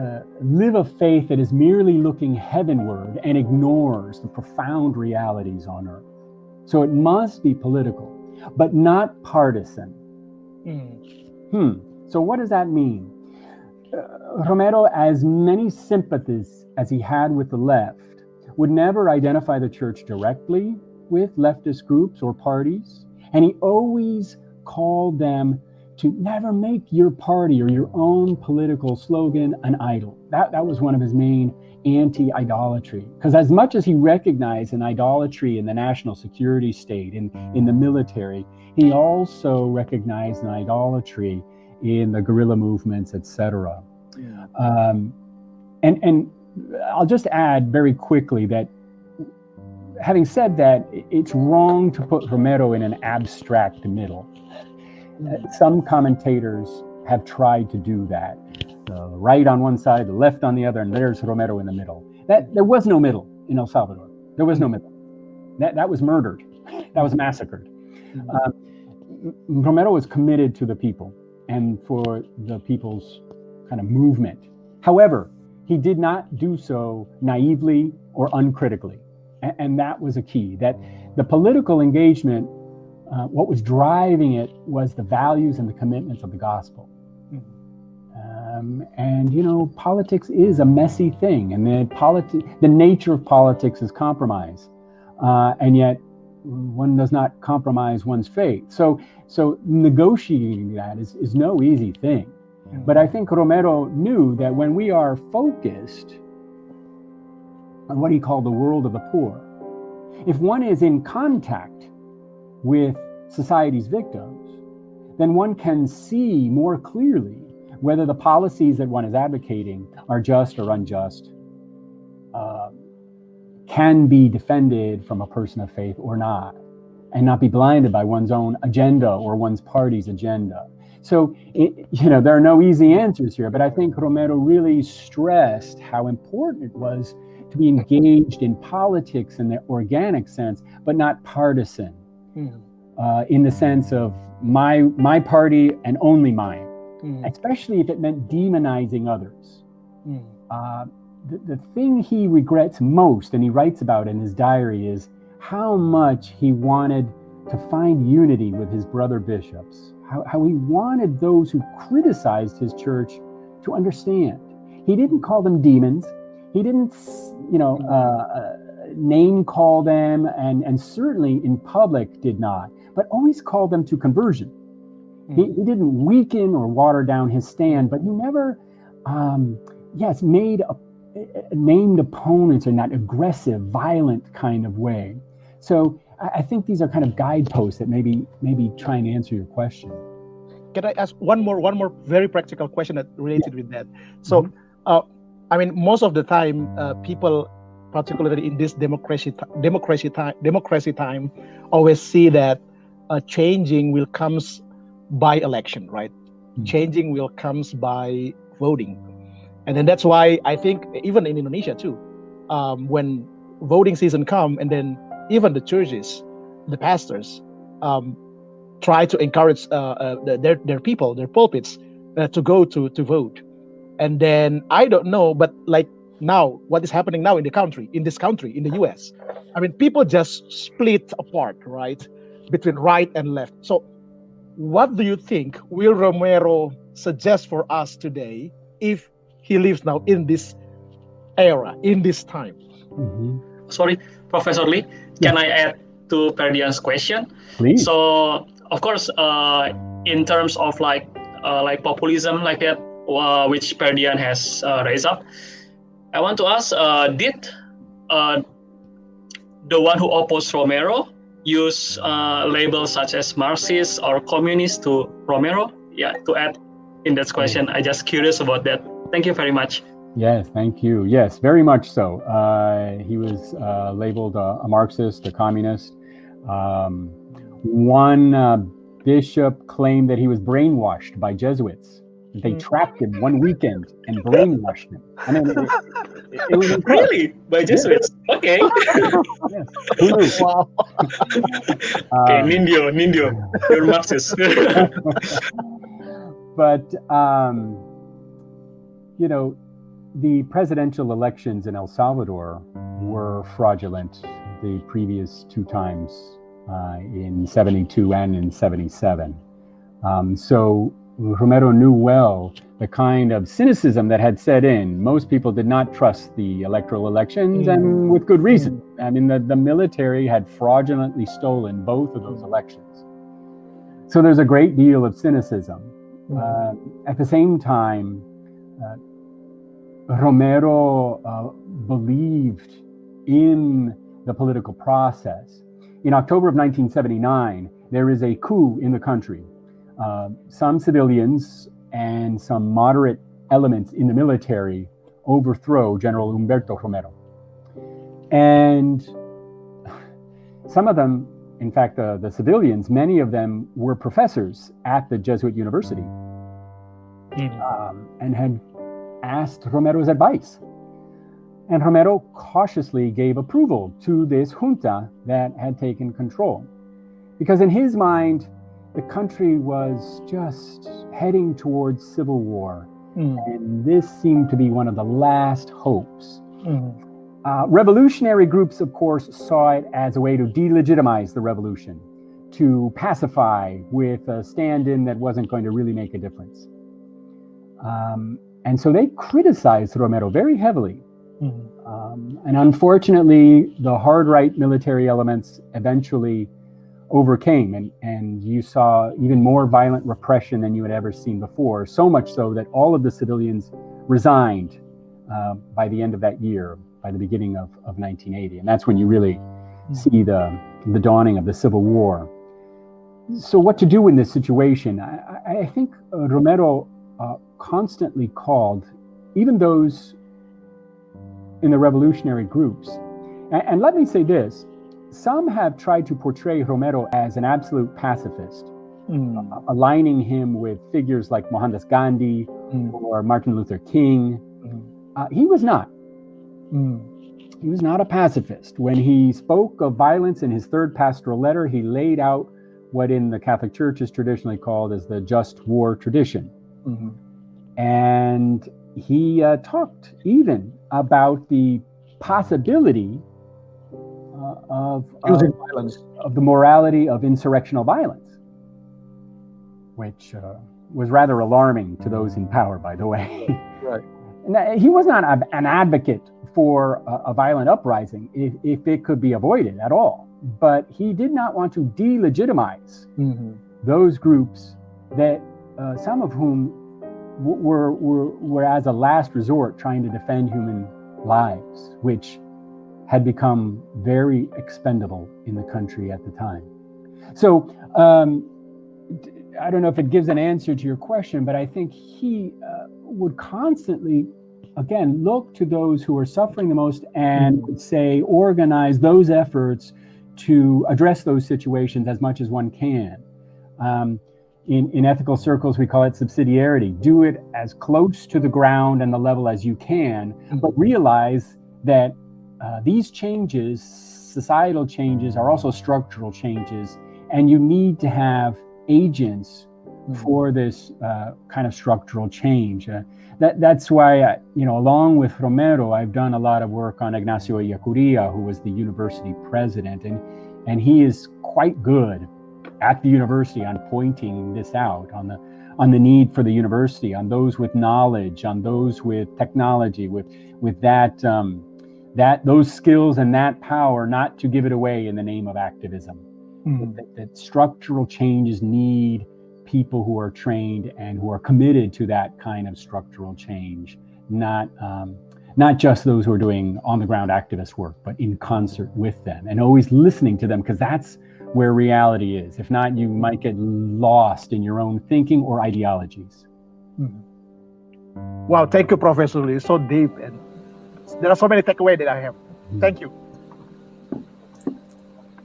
uh, live a faith that is merely looking heavenward and ignores the profound realities on earth. So it must be political, but not partisan. Mm. Hmm. So what does that mean? Uh, Romero, as many sympathies as he had with the left, would never identify the church directly with leftist groups or parties. And he always called them to never make your party or your own political slogan an idol. That, that was one of his main anti idolatry. Because as much as he recognized an idolatry in the national security state, in, in the military, he also recognized an idolatry in the guerrilla movements, etc. Yeah. Um, and, and I'll just add very quickly that having said that, it's wrong to put Romero in an abstract middle. Mm-hmm. Some commentators have tried to do that. The right on one side, the left on the other, and there's Romero in the middle. That there was no middle in El Salvador. There was no middle. That that was murdered. That was massacred. Uh, Romero was committed to the people and for the people's kind of movement. However, he did not do so naively or uncritically. And, and that was a key that mm-hmm. the political engagement, uh, what was driving it was the values and the commitments of the gospel. Um, and you know, politics is a messy thing, and the politi- the nature of politics is compromise, uh, and yet one does not compromise one's faith. So, so negotiating that is, is no easy thing. But I think Romero knew that when we are focused on what he called the world of the poor, if one is in contact with society's victims, then one can see more clearly whether the policies that one is advocating are just or unjust, uh, can be defended from a person of faith or not, and not be blinded by one's own agenda or one's party's agenda. So, it, you know, there are no easy answers here, but I think Romero really stressed how important it was to be engaged in politics in the organic sense, but not partisan, mm. uh, in the sense of my my party and only mine, mm. especially if it meant demonizing others. Mm. Uh, the, the thing he regrets most, and he writes about in his diary, is how much he wanted to find unity with his brother bishops how, how he wanted those who criticized his church to understand. He didn't call them demons. He didn't, you know, uh, uh, name call them, and, and certainly in public did not, but always called them to conversion. Mm. He, hmm. he didn't weaken or water down his stand, but he never, um, yes, made a, named opponents in that aggressive, violent kind of way. So I think these are kind of guideposts that maybe maybe try and answer your question. Can I ask one more one more very practical question that related yeah. with that? So, mm-hmm. uh, I mean, most of the time, uh, people, particularly in this democracy democracy time democracy time, always see that uh, changing will comes by election, right? Mm-hmm. Changing will comes by voting, and then that's why I think even in Indonesia too, um, when voting season come and then even the churches, the pastors, um, try to encourage uh, uh, their their people, their pulpits, uh, to go to to vote. And then I don't know, but like now, what is happening now in the country, in this country, in the U.S. I mean, people just split apart, right, between right and left. So, what do you think will Romero suggest for us today if he lives now in this era, in this time? Mm-hmm. Sorry, Professor Lee, can I add to Perdian's question? Please. So, of course, uh, in terms of like uh, like populism like that, uh, which Perdian has uh, raised up, I want to ask: uh, Did uh, the one who opposed Romero use uh, labels such as Marxist or communist to Romero? Yeah, to add in that question, I just curious about that. Thank you very much. Yes, thank you. Yes, very much so. Uh, he was uh, labeled a, Marxist, a communist. Um, one uh, bishop claimed that he was brainwashed by Jesuits. They mm. trapped him one weekend and brainwashed him. I mean, it, it, it was really by Jesuits. Yeah. Okay. yes. Wow. okay, um, Nindyo, Nindyo, you're Marxist. but um, you know, the presidential elections in El Salvador were fraudulent the previous two times uh, in 72 and in 77. Um, so Romero knew well the kind of cynicism that had set in. Most people did not trust the electoral elections, and mm. with good reason. I mean, the, the military had fraudulently stolen both of those elections. So there's a great deal of cynicism. Mm. Uh, at the same time, uh, Romero uh, believed in the political process. In October of 1979, there is a coup in the country uh, some civilians and some moderate elements in the military overthrow General Humberto Romero. And some of them, in fact, uh, the civilians, many of them were professors at the Jesuit University mm-hmm. um, and had asked Romero's advice. And Romero cautiously gave approval to this junta that had taken control. Because in his mind, the country was just heading towards civil war. Mm. And this seemed to be one of the last hopes. Mm. Uh, revolutionary groups, of course, saw it as a way to delegitimize the revolution, to pacify with a stand in that wasn't going to really make a difference. Um, and so they criticized Romero very heavily. Mm. Um, and unfortunately, the hard right military elements eventually overcame and, and you saw even more violent repression than you had ever seen before so much so that all of the civilians resigned uh, by the end of that year by the beginning of, of 1980 and that's when you really hmm. see the, the dawning of the civil war. So what to do in this situation? I, I think romero uh, constantly called even those in the revolutionary groups. And, and let me say this some have tried to portray Romero as an absolute pacifist, mm. aligning him with figures like Mohandas Gandhi mm. or Martin Luther King. Mm. Uh, he was not. Hmm. He was not a pacifist. When he spoke of violence in his third pastoral letter, he laid out what in the Catholic Church is traditionally called as the just war tradition. Mm-hmm. And he uh, talked even about the possibility of using uh, violence of the morality of insurrectional violence, which uh, was rather alarming to those in power, by the way. Right. he was not a, an advocate for a, a violent uprising if, if, it could be avoided at all, but he did not want to delegitimize mm-hmm. those groups that uh, some of whom were, were, were as a last resort trying to defend human lives, which had become very expendable in the country at the time. So um, I don't know if it gives an answer to your question, but I think he uh, would constantly, again, look to those who are suffering the most and would say, organize those efforts to address those situations as much as one can. Um, in, in ethical circles, we call it subsidiarity. Do it as close to the ground and the level as you can, but realize that uh, these changes, societal changes, are also structural changes, and you need to have agents mm-hmm. for this uh, kind of structural change. Uh, that, that's why, I, you know, along with Romero, I've done a lot of work on Ignacio Ellacuría, who was the university president, and and he is quite good at the university on pointing this out on the on the need for the university, on those with knowledge, on those with technology, with with that. Um, that those skills and that power not to give it away in the name of activism mm. that, that, structural changes need people who are trained and who are committed to that kind of structural change not um, not just those who are doing on the ground activist work but in concert with them and always listening to them because that's where reality is. If not, you might get lost in your own thinking or ideologies. Mm-hmm. Wow, thank you, Professor Lee. So deep, and there are so many takeaways that I have. Mm-hmm. Thank you.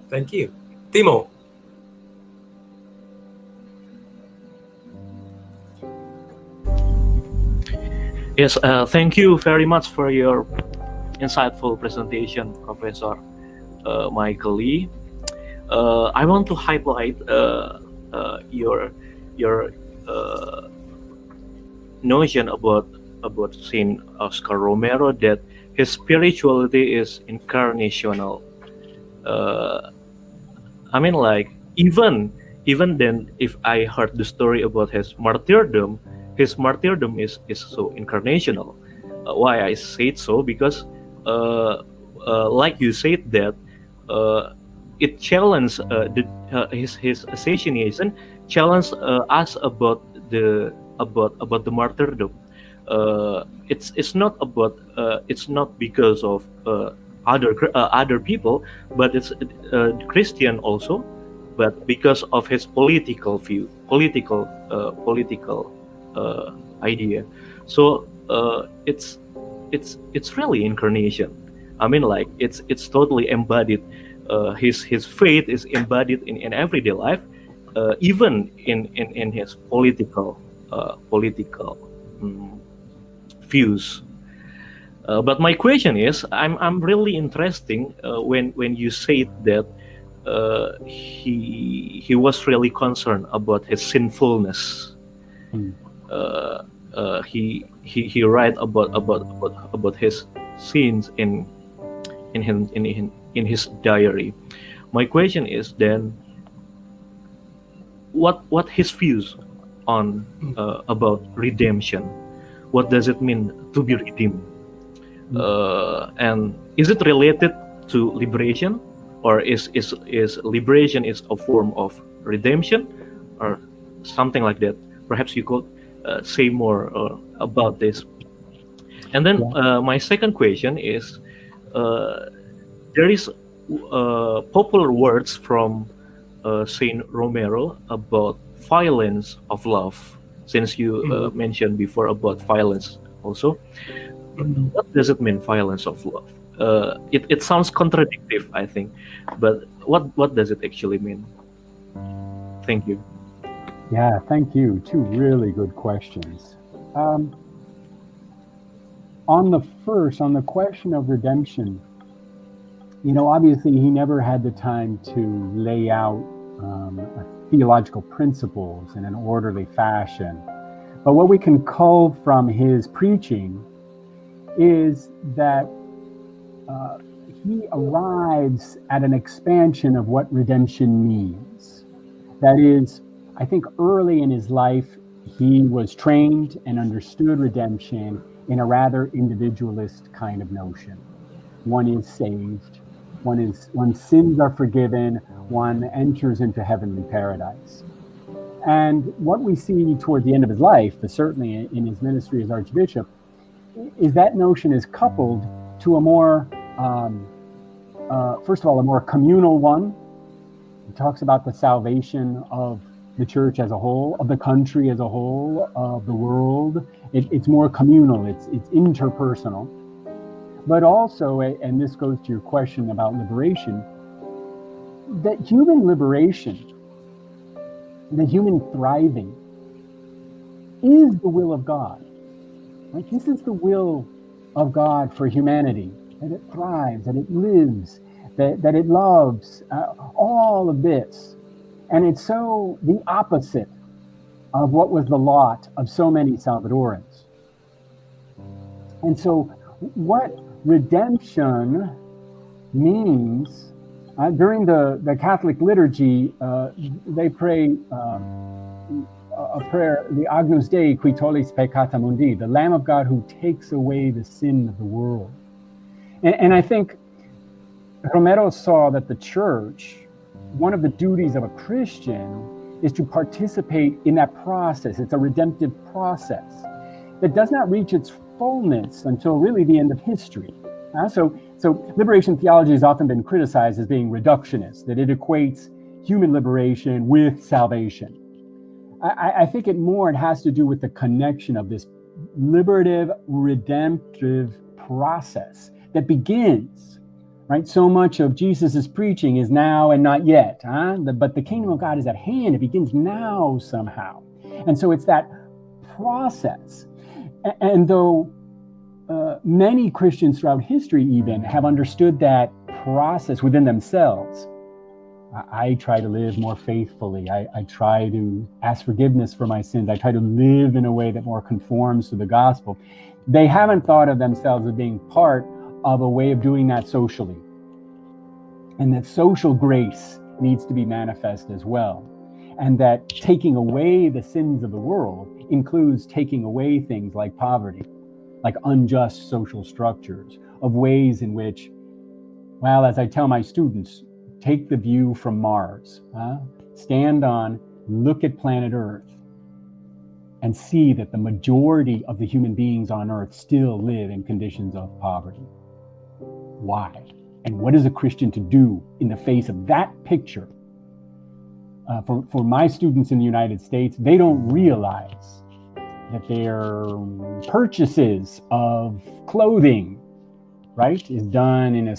Thank you, Timo. Yes, uh, thank you very much for your insightful presentation, Professor uh, Michael Lee. Uh, I want to highlight uh, uh, your your uh, notion about about Saint Oscar Romero that his spirituality is incarnational. I mean, like even even then, if I heard the story about his martyrdom, his martyrdom is is so incarnational. Uh, why I say it so because, uh, uh, like you said that, uh, it challenged uh, the, uh, his his assassination challenged us about the about about the martyrdom. It's it's not about it's not because of other other people, but it's Christian also, but because of his political view, political political uh, idea. So uh, it's it's it's really incarnation. I mean, like it's it's totally embodied. Uh, his his faith is embodied in, in everyday life, uh, even in, in, in his political uh, political um, views. Uh, but my question is, I'm I'm really interesting when when you said that he he was really concerned about his sinfulness. Mm. Uh, uh, he he he write about about about about his sins in in his in, in, in his diary. My question is then, what what his views on uh, about redemption? What does it mean to be redeemed? Uh, and is it related to liberation, or is is is liberation is a form of redemption, or something like that? Perhaps you could uh, say more uh, about this. And then uh, my second question is, there is popular words from Saint Romero about violence of love. Since you mm-hmm. mentioned before about violence also, mm-hmm. what does it mean violence of love? Uh, it, it sounds contradictory, I think, but what what does it actually mean? Thank you. Yeah, thank you. Two really good questions. Um, on the first, on the question of redemption, you know, obviously he never had the time to lay out um, theological principles in an orderly fashion. But what we can cull from his preaching is that uh, he arrives at an expansion of what redemption means. That is, I think early in his life, he was trained and understood redemption in a rather individualist kind of notion. One is saved, one is when sins are forgiven, one enters into heavenly paradise. And what we see toward the end of his life, but certainly in his ministry as archbishop, is that notion is coupled to a more, um, uh, first of all, a more communal one. He talks about the salvation of the church as a whole, of the country as a whole, of the world. It, it's more communal, it's, it's interpersonal. But also, and this goes to your question about liberation, that human liberation, the human thriving, is the will of God. Right? This is the will of God for humanity, that it thrives, that it lives, that, that it loves, uh, all of this and it's so the opposite of what was the lot of so many Salvadorans. And so, what redemption means uh, during the, the Catholic liturgy, uh, they pray uh, a prayer, the Agnus Dei qui tollis peccata mundi, the Lamb of God who takes away the sin of the world. And, and I think Romero saw that the church one of the duties of a Christian is to participate in that process. It's a redemptive process that does not reach its fullness until really the end of history. Uh, so, so liberation theology has often been criticized as being reductionist, that it equates human liberation with salvation. I, I think it more it has to do with the connection of this liberative, redemptive process that begins, right? So much of Jesus's preaching is now and not yet, huh? But the kingdom of God is at hand. It begins now somehow. And so it's that process. And, though uh, many Christians throughout history even have understood that process within themselves, I, try to live more faithfully. I, I, try to ask forgiveness for my sins. I try to live in a way that more conforms to the gospel. They haven't thought of themselves as being part of a way of doing that socially. And that social grace needs to be manifest as well. And that taking away the sins of the world includes taking away things like poverty, like unjust social structures, of ways in which, well, as I tell my students, take the view from Mars, huh? stand on, look at planet Earth, and see that the majority of the human beings on Earth still live in conditions of poverty. Why? And what is a Christian to do in the face of that picture? Uh, for, for my students in the United States, they don't realize that their purchases of clothing, right, is done in a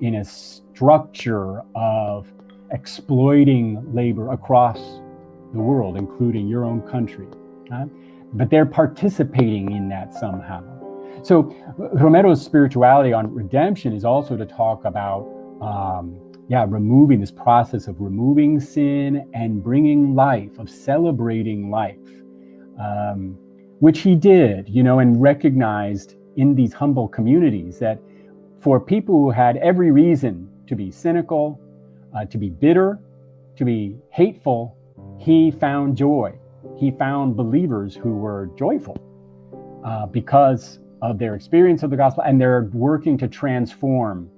in a structure of exploiting labor across the world, including your own country. Right? But they're participating in that somehow. So Romero's spirituality on redemption is also to talk about, um, yeah, removing this process of removing sin and bringing life, of celebrating life, um, which he did, you know, and recognized in these humble communities that for people who had every reason to be cynical, uh, to be bitter, to be hateful, he found joy. He found believers who were joyful uh, because of their experience of the gospel and they're working to transform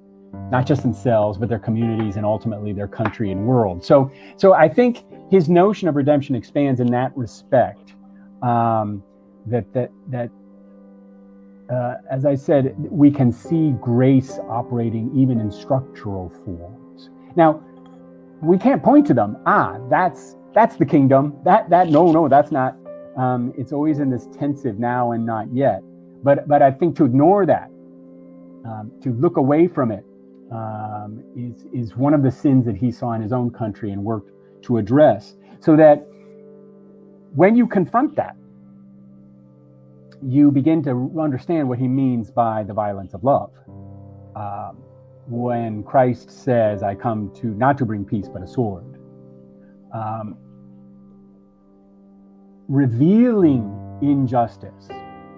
not just themselves but their communities and ultimately their country and world so so i think his notion of redemption expands in that respect um, that that that uh, as I said, we can see grace operating even in structural forms. Now, we can't point to them. Ah, that's that's the kingdom. That that no no that's not. Um, it's always in this tensive now and not yet. But but I think to ignore that, um, to look away from it, um, is is one of the sins that he saw in his own country and worked to address. So that when you confront that, you begin to understand what he means by the violence of love. Um, when Christ says, I come to not to bring peace, but a sword. Um, revealing injustice,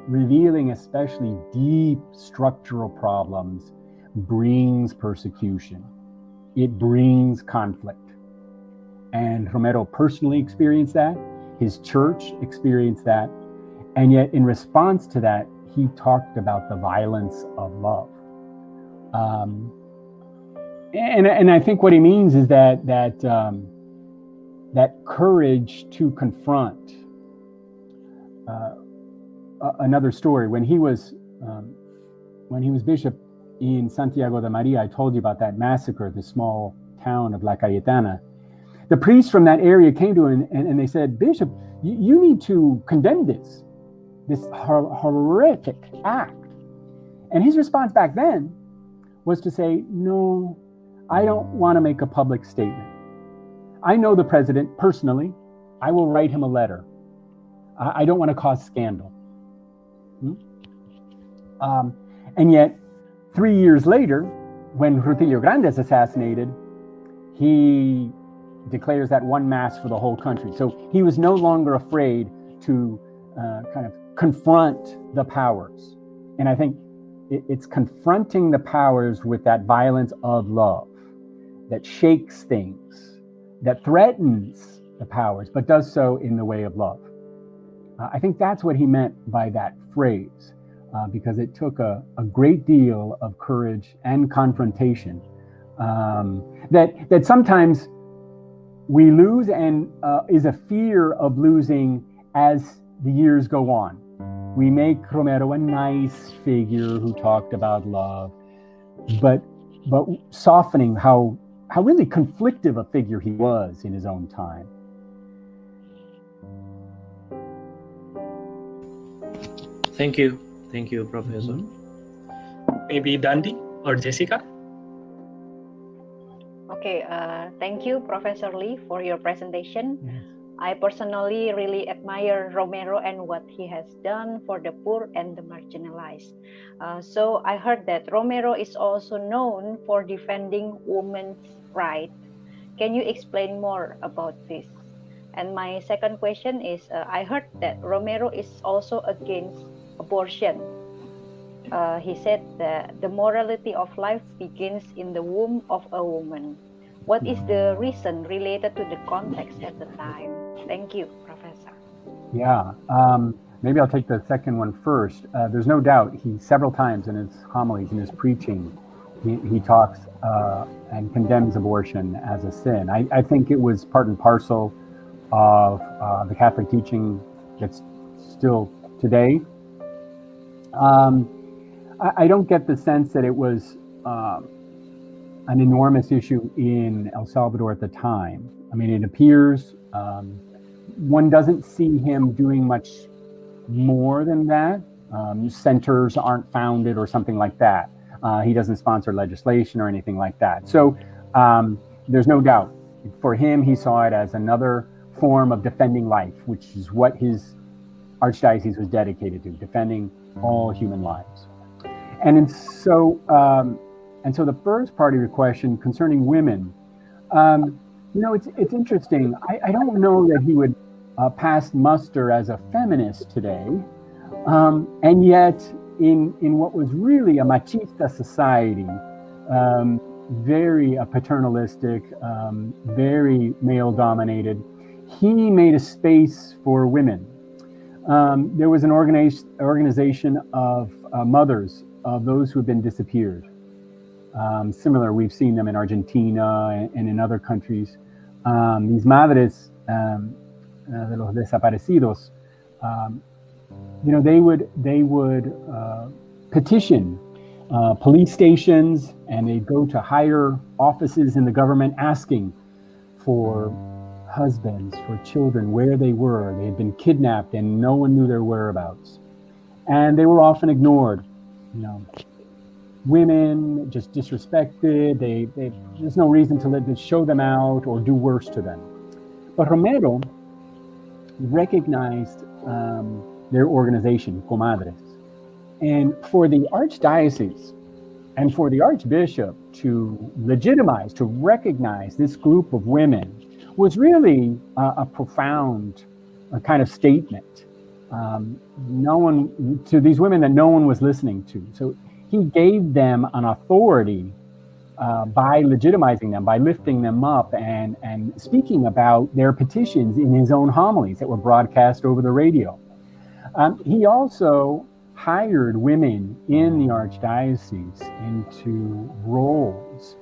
revealing especially deep structural problems, brings persecution. It brings conflict. And Romero personally experienced that. His church experienced that. And yet, in response to that, he talked about the violence of love. Um, and, and I think what he means is that that um, that courage to confront. Uh, another story when he was um, when he was bishop in Santiago de Maria, I told you about that massacre, the small town of La Cayetana. The priests from that area came to him and, and they said, Bishop, you, you need to condemn this this hor- horrific act. And his response back then was to say, No, I don't want to make a public statement. I know the president personally. I will write him a letter. I, I don't want to cause scandal. Hmm? Um, and yet, three years later, when Rutilio Grande is assassinated, he declares that one mass for the whole country. So he was no longer afraid to uh, kind of confront the powers. And I think it, it's confronting the powers with that violence of love that shakes things, that threatens the powers, but does so in the way of love. Uh, I think that's what he meant by that phrase, uh, because it took a, a, great deal of courage and confrontation um, that, that sometimes we lose and uh, is a fear of losing as the years go on we make Romero a nice figure who talked about love, but but softening how how really conflictive a figure he was in his own time. Thank you. Thank you, Professor. Mm-hmm. Maybe Dandi or Jessica? Okay, uh, thank you, Professor Lee, for your presentation. Yes. I personally really admire Romero and what he has done for the poor and the marginalized. Uh, so I heard that Romero is also known for defending women's rights. Can you explain more about this? And my second question is uh, I heard that Romero is also against abortion. Uh, he said that the morality of life begins in the womb of a woman. What is the reason related to the context at the time? Thank you, Professor. Yeah, um, maybe I'll take the second one first. Uh, there's no doubt he several times in his homilies, in his preaching, he, he talks uh, and condemns abortion as a sin. I, I, think it was part and parcel of uh, the Catholic teaching that's still today. Um, I, I, don't get the sense that it was um, an enormous issue in El Salvador at the time. I mean, it appears um, one doesn't see him doing much more than that. Um, centers aren't founded or something like that. Uh, he doesn't sponsor legislation or anything like that. So um, there's no doubt. For him, he saw it as another form of defending life, which is what his archdiocese was dedicated to, defending all human lives. And so, um, and so the first part of your question concerning women, um, you know, it's it's interesting. I, I don't know that he would uh, pass muster as a feminist today, um, and yet in in what was really a machista society, um, very uh, paternalistic, um, very male dominated, he made a space for women. Um, there was an organiz- organization of uh, mothers of those who have been disappeared. Um, similar, we've seen them in Argentina and, and in other countries. Um, these madres um, uh, de los desaparecidos, um, you know, they would they would uh, petition uh, police stations and they'd go to higher offices in the government asking for husbands, for children, where they were. They had been kidnapped and no one knew their whereabouts. And they were often ignored. You know, women just disrespected. They, they there's no reason to let to show them out or do worse to them. But Romero recognized um, their organization, Comadres, and for the archdiocese and for the archbishop to legitimize, to recognize this group of women was really uh, a profound uh, kind of statement. Um, no one to these women that no one was listening to. So he gave them an authority uh, by legitimizing them, by lifting them up and, and speaking about their petitions in his own homilies that were broadcast over the radio. Um, he also hired women in the archdiocese into roles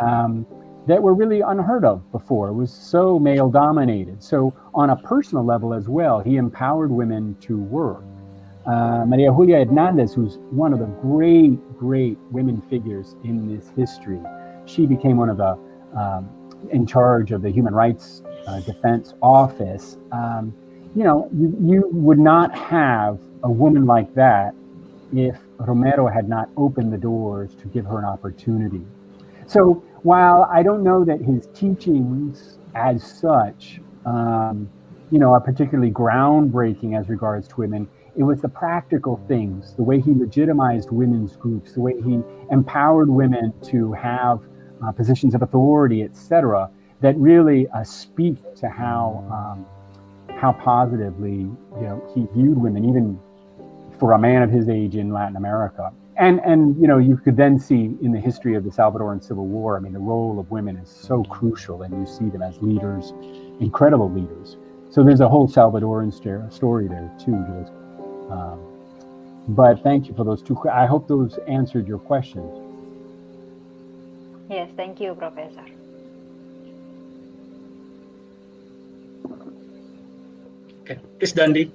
um, that were really unheard of before. It was so male dominated. So, on a personal level as well, he empowered women to work. Uh, Maria Julia Hernandez, who's one of the great, great women figures in this history, she became one of the um, in charge of the Human Rights uh, Defense Office. Um, you know, you, you would not have a woman like that if Romero had not opened the doors to give her an opportunity. So while I don't know that his teachings as such, um, you know, are particularly groundbreaking as regards to women, it was the practical things, the way he legitimized women's groups, the way he empowered women to have uh, positions of authority, etc., that really uh, speak to how um, how positively you know he viewed women, even for a man of his age in Latin America. And and you know you could then see in the history of the Salvadoran Civil War. I mean, the role of women is so crucial, and you see them as leaders, incredible leaders. So there's a whole Salvadoran story there too, just um, but thank you for those two. I hope those answered your questions. Yes, thank you, Professor. Okay, Chris Dandi.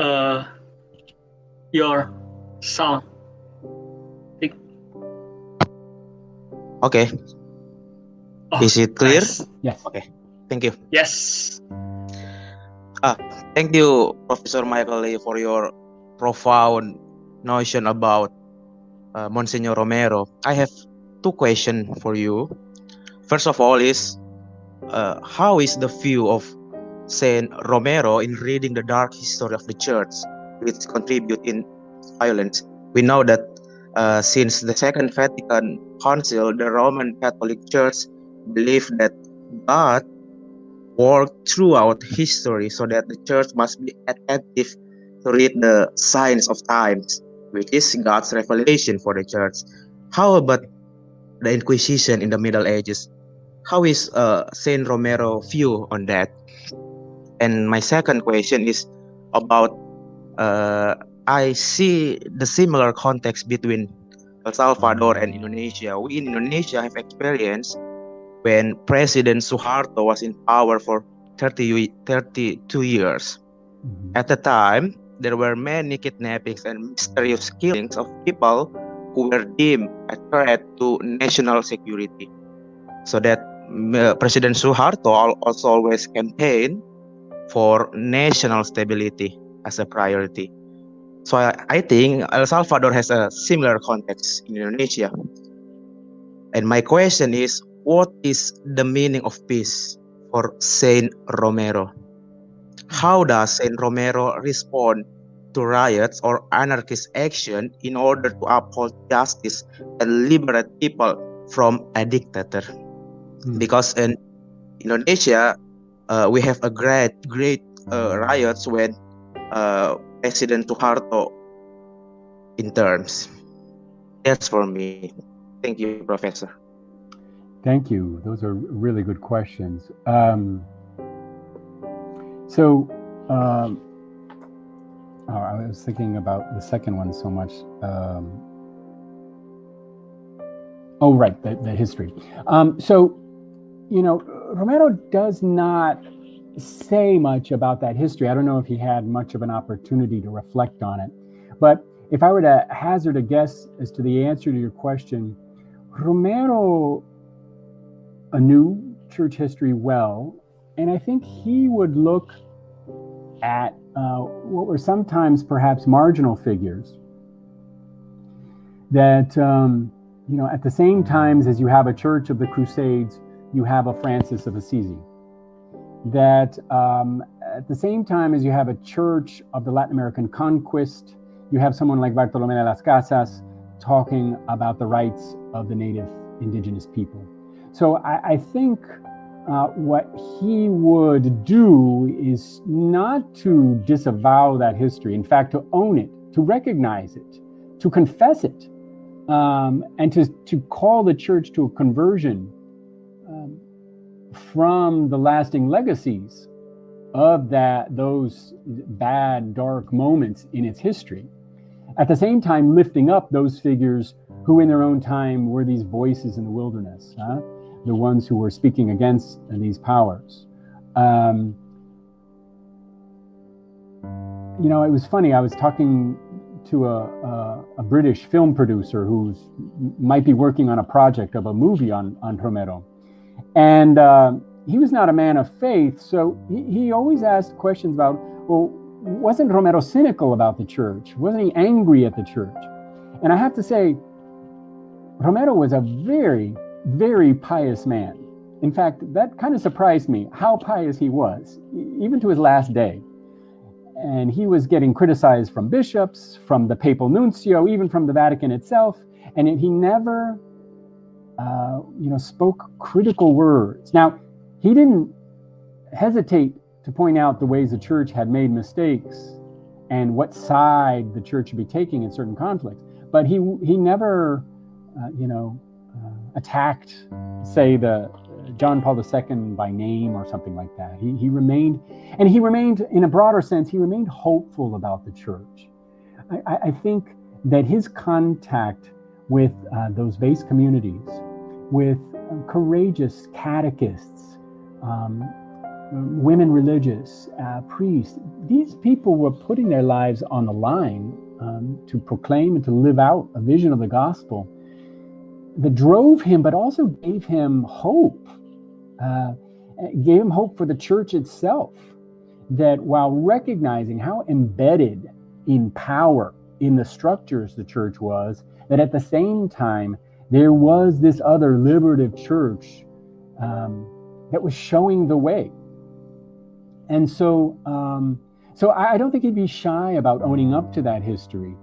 Uh, your sound. Okay. Oh, Is it clear? nice. Yes. Okay. Thank you. Yes. Thank you, Professor Michael Lee, for your profound notion about uh, Monsignor Romero. I have two questions for you. First of all, is uh, how is the view of Saint Romero in reading the dark history of the church, which contribute in violence? We know that uh, since the Second Vatican Council, the Roman Catholic Church believed that God worked throughout history so that the church must be attentive to read the signs of times, which is God's revelation for the church. How about the Inquisition in the Middle Ages? How is uh, Saint Romero view on that? And my second question is about uh, I see the similar context between El Salvador and Indonesia. We in Indonesia have experienced when President Suharto was in power for 30, 32 years. Mhm. At the time, there were many kidnappings and mysterious killings of people who were deemed a threat to national security. So that uh, President Suharto also always campaigned for national stability as a priority. So I, I think El Salvador has a similar context in Indonesia. And my question is, what is the meaning of peace for Saint Romero? How does Saint Romero respond to riots or anarchist action in order to uphold justice and liberate people from a dictator? Hmm. Because in Indonesia, uh, we have a great, great uh, riots when uh, President Suharto in terms. That's for me. Thank you, Professor. Thank you. Those are really good questions. Um, so, um, oh, I was thinking about the second one so much. Um, oh, right, the, the history. Um, so, you know, Romero does not say much about that history. I don't know if he had much of an opportunity to reflect on it. But if I were to hazard a guess as to the answer to your question, Romero knew church history well, and I think he would look at uh, what were sometimes perhaps marginal figures that, um, you know, at the same times as you have a church of the Crusades, you have a Francis of Assisi. That um, at the same time as you have a church of the Latin American conquest, you have someone like Bartolome de las Casas talking about the rights of the native indigenous people. So I, I think uh, what he would do is not to disavow that history, in fact, to own it, to recognize it, to confess it, um, and to, to call the church to a conversion from the lasting legacies of that those bad dark moments in its history. At the same time lifting up those figures who in their own time were these voices in the wilderness huh? the ones who were speaking against these powers. Um, you know it was funny i was talking to a, a, a british film producer who might be working on a project of a movie on, on romero and uh, he was not a man of faith so he, he always asked questions about well wasn't Romero cynical about the church? Wasn't he angry at the church? And I have to say, Romero was a very, very pious man. In fact, that kind of surprised me how pious he was, even to his last day. And he was getting criticized from bishops, from the papal nuncio, even from the Vatican itself. And he never, uh, you know, spoke critical words. Now, he didn't hesitate to point out the ways the church had made mistakes and what side the church should be taking in certain conflicts. But he he never, uh, you know, uh, attacked, say the John Paul II by name or something like that. He he remained, and he remained in a broader sense. He remained hopeful about the church. I, I think that his contact with uh, those base communities, with courageous catechists. Um, women religious, uh, priests, these people were putting their lives on the line um, to proclaim and to live out a vision of the gospel that drove him, but also gave him hope, uh, gave him hope for the church itself. That while recognizing how embedded in power in the structures the church was, that at the same time there was this other liberative church um, that was showing the way. And so, um, so I, I, don't think he'd be shy about owning up to that history.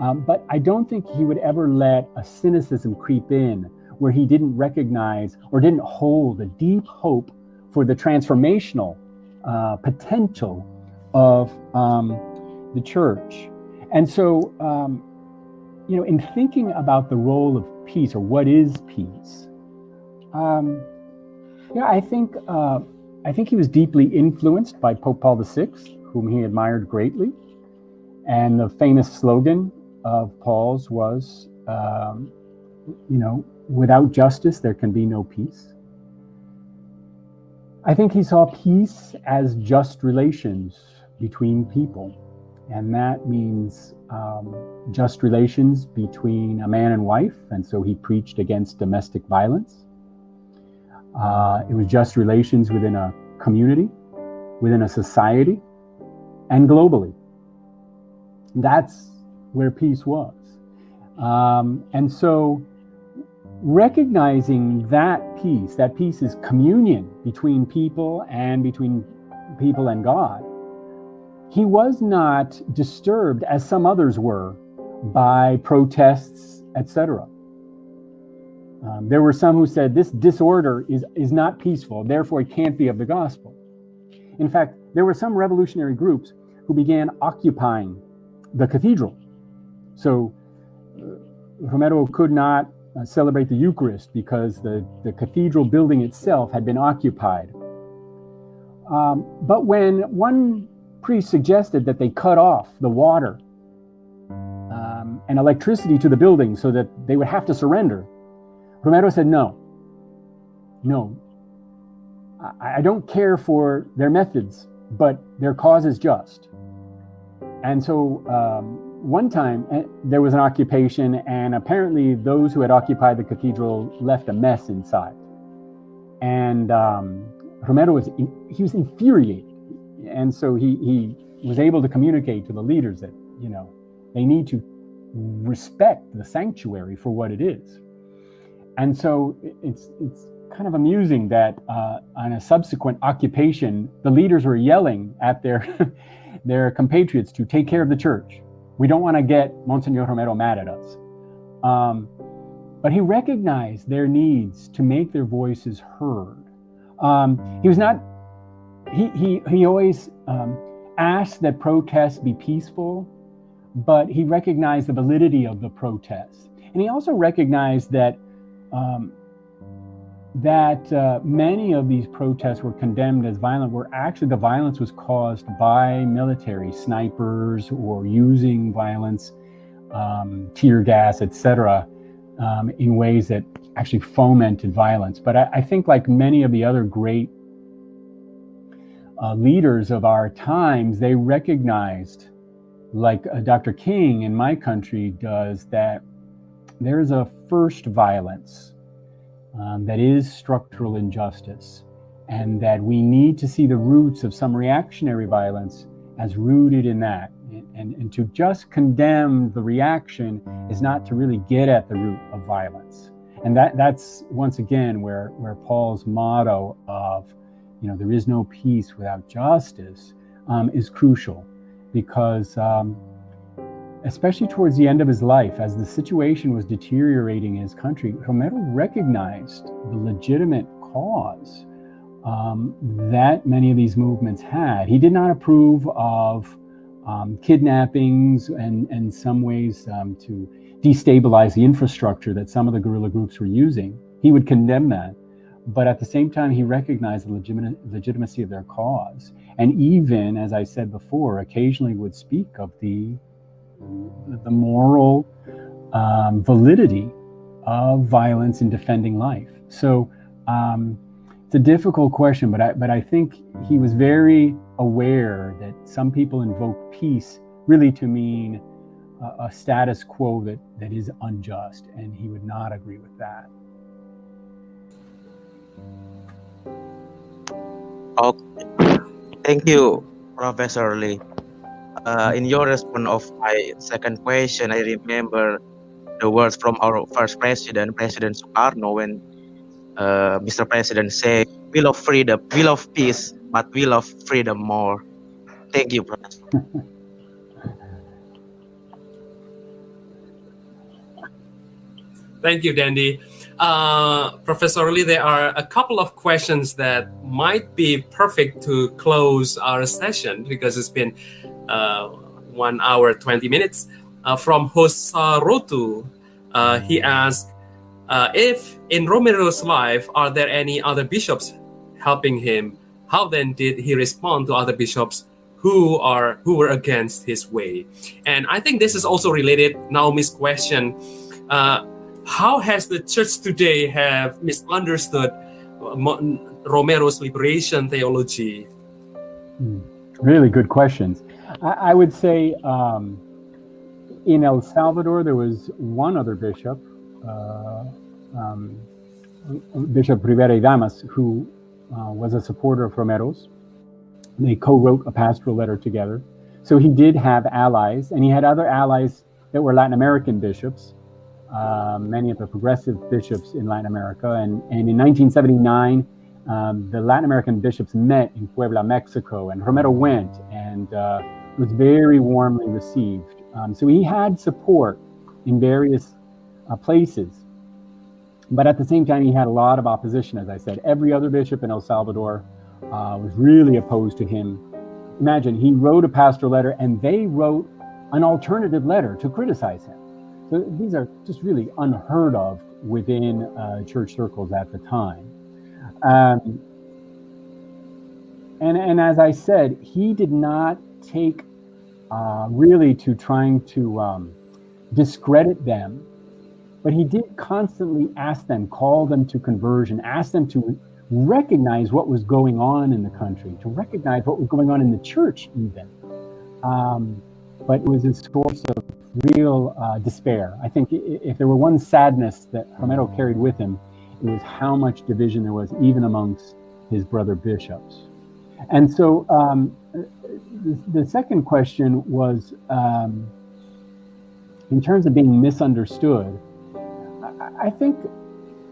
Um, but I don't think he would ever let a cynicism creep in where he didn't recognize or didn't hold a deep hope for the transformational uh, potential of um, the church. And so, um, you know, in thinking about the role of peace or what is peace, um, yeah, I think uh, I think he was deeply influenced by Pope Paul VI, whom he admired greatly, and the famous slogan of Paul's was, um, you know, without justice there can be no peace. I think he saw peace as just relations between people, and that means um, just relations between a man and wife, and so he preached against domestic violence. Uh, it was just relations within a community, within a society, and globally. That's where peace was. Um, and so, recognizing that peace, that peace is communion between people and between people and God, he was not disturbed as some others were by protests, etc. Um, there were some who said this disorder is, is not peaceful, therefore it can't be of the gospel. In fact, there were some revolutionary groups who began occupying the cathedral. So uh, Romero could not uh, celebrate the Eucharist because the, the cathedral building itself had been occupied. Um, but when one priest suggested that they cut off the water um, and electricity to the building so that they would have to surrender, Romero said, No, no. I, I don't care for their methods, but their cause is just. And so um, one time eh, there was an occupation, and apparently those who had occupied the cathedral left a mess inside. And um, Romero was he was infuriated, and so he he was able to communicate to the leaders that you know they need to respect the sanctuary for what it is. And so it's it's kind of amusing that uh, on a subsequent occupation, the leaders were yelling at their their compatriots to take care of the church. We don't want to get Monsignor Romero mad at us. Um, but he recognized their needs to make their voices heard. Um, he was not. He he he always um, asked that protests be peaceful, but he recognized the validity of the protests, and he also recognized that um, that uh, many of these protests were condemned as violent, where actually the violence was caused by military snipers or using violence, um, tear gas, etc., um, in ways that actually fomented violence. But I, I think, like many of the other great uh, leaders of our times, they recognized, like uh, Dr. King in my country does, that there's a first violence um, that is structural injustice, and that we need to see the roots of some reactionary violence as rooted in that. And, and, to just condemn the reaction is not to really get at the root of violence. And that, that's once again where, where Paul's motto of, you know, there is no peace without justice um, is crucial because um, especially towards the end of his life, as the situation was deteriorating in his country, Romero recognized the legitimate cause um, that many of these movements had. He did not approve of um, kidnappings and, in some ways, um, to destabilize the infrastructure that some of the guerrilla groups were using. He would condemn that. But at the same time, he recognized the legit- legitimacy of their cause. And even, as I said before, occasionally would speak of the the moral um, validity of violence in defending life. So um, it's a difficult question, but I, but I think he was very aware that some people invoke peace really to mean a, a status quo that, that is unjust, and he would not agree with that. Okay. Thank you, Professor Lee. Uh, in your response of my second question, I remember the words from our first president, President Sukarno, when uh, Mr. President said, "We love freedom, we love peace, but we love freedom more." Thank you, Professor. Thank you, Dandy. Uh, Professor Lee, there are a couple of questions that might be perfect to close our session because it's been uh, one hour, 20 minutes. Uh, from Hosarotu, uh, he asked, uh, if in Romero's life, are there any other bishops helping him? How then did he respond to other bishops who are who were against his way? And I think this is also related Naomi's question. Uh, how has the church today have misunderstood Romero's liberation theology? Hmm. Really good questions. I, I would say um, in El Salvador there was one other bishop, uh, um, Bishop Rivera y Damas, who uh, was a supporter of Romero's. They co-wrote a pastoral letter together. So he did have allies, and he had other allies that were Latin American bishops uh, many of the progressive bishops in Latin America. And, and in 1979, um, the Latin American bishops met in Puebla, Mexico, and Romero went and uh, was very warmly received. Um, so he had support in various uh, places. But at the same time, he had a lot of opposition, as I said. Every other bishop in El Salvador uh, was really opposed to him. Imagine, he wrote a pastoral letter and they wrote an alternative letter to criticize him. These are just really unheard of within uh, church circles at the time. Um, and, and as I said, he did not take uh, really to trying to um, discredit them, but he did constantly ask them, call them to conversion, ask them to recognize what was going on in the country, to recognize what was going on in the church, even. Um, but it was a source of real uh, despair. I think if there were one sadness that Romero carried with him, it was how much division there was even amongst his brother bishops. And so um, the, the, second question was um, in terms of being misunderstood, I, I, think,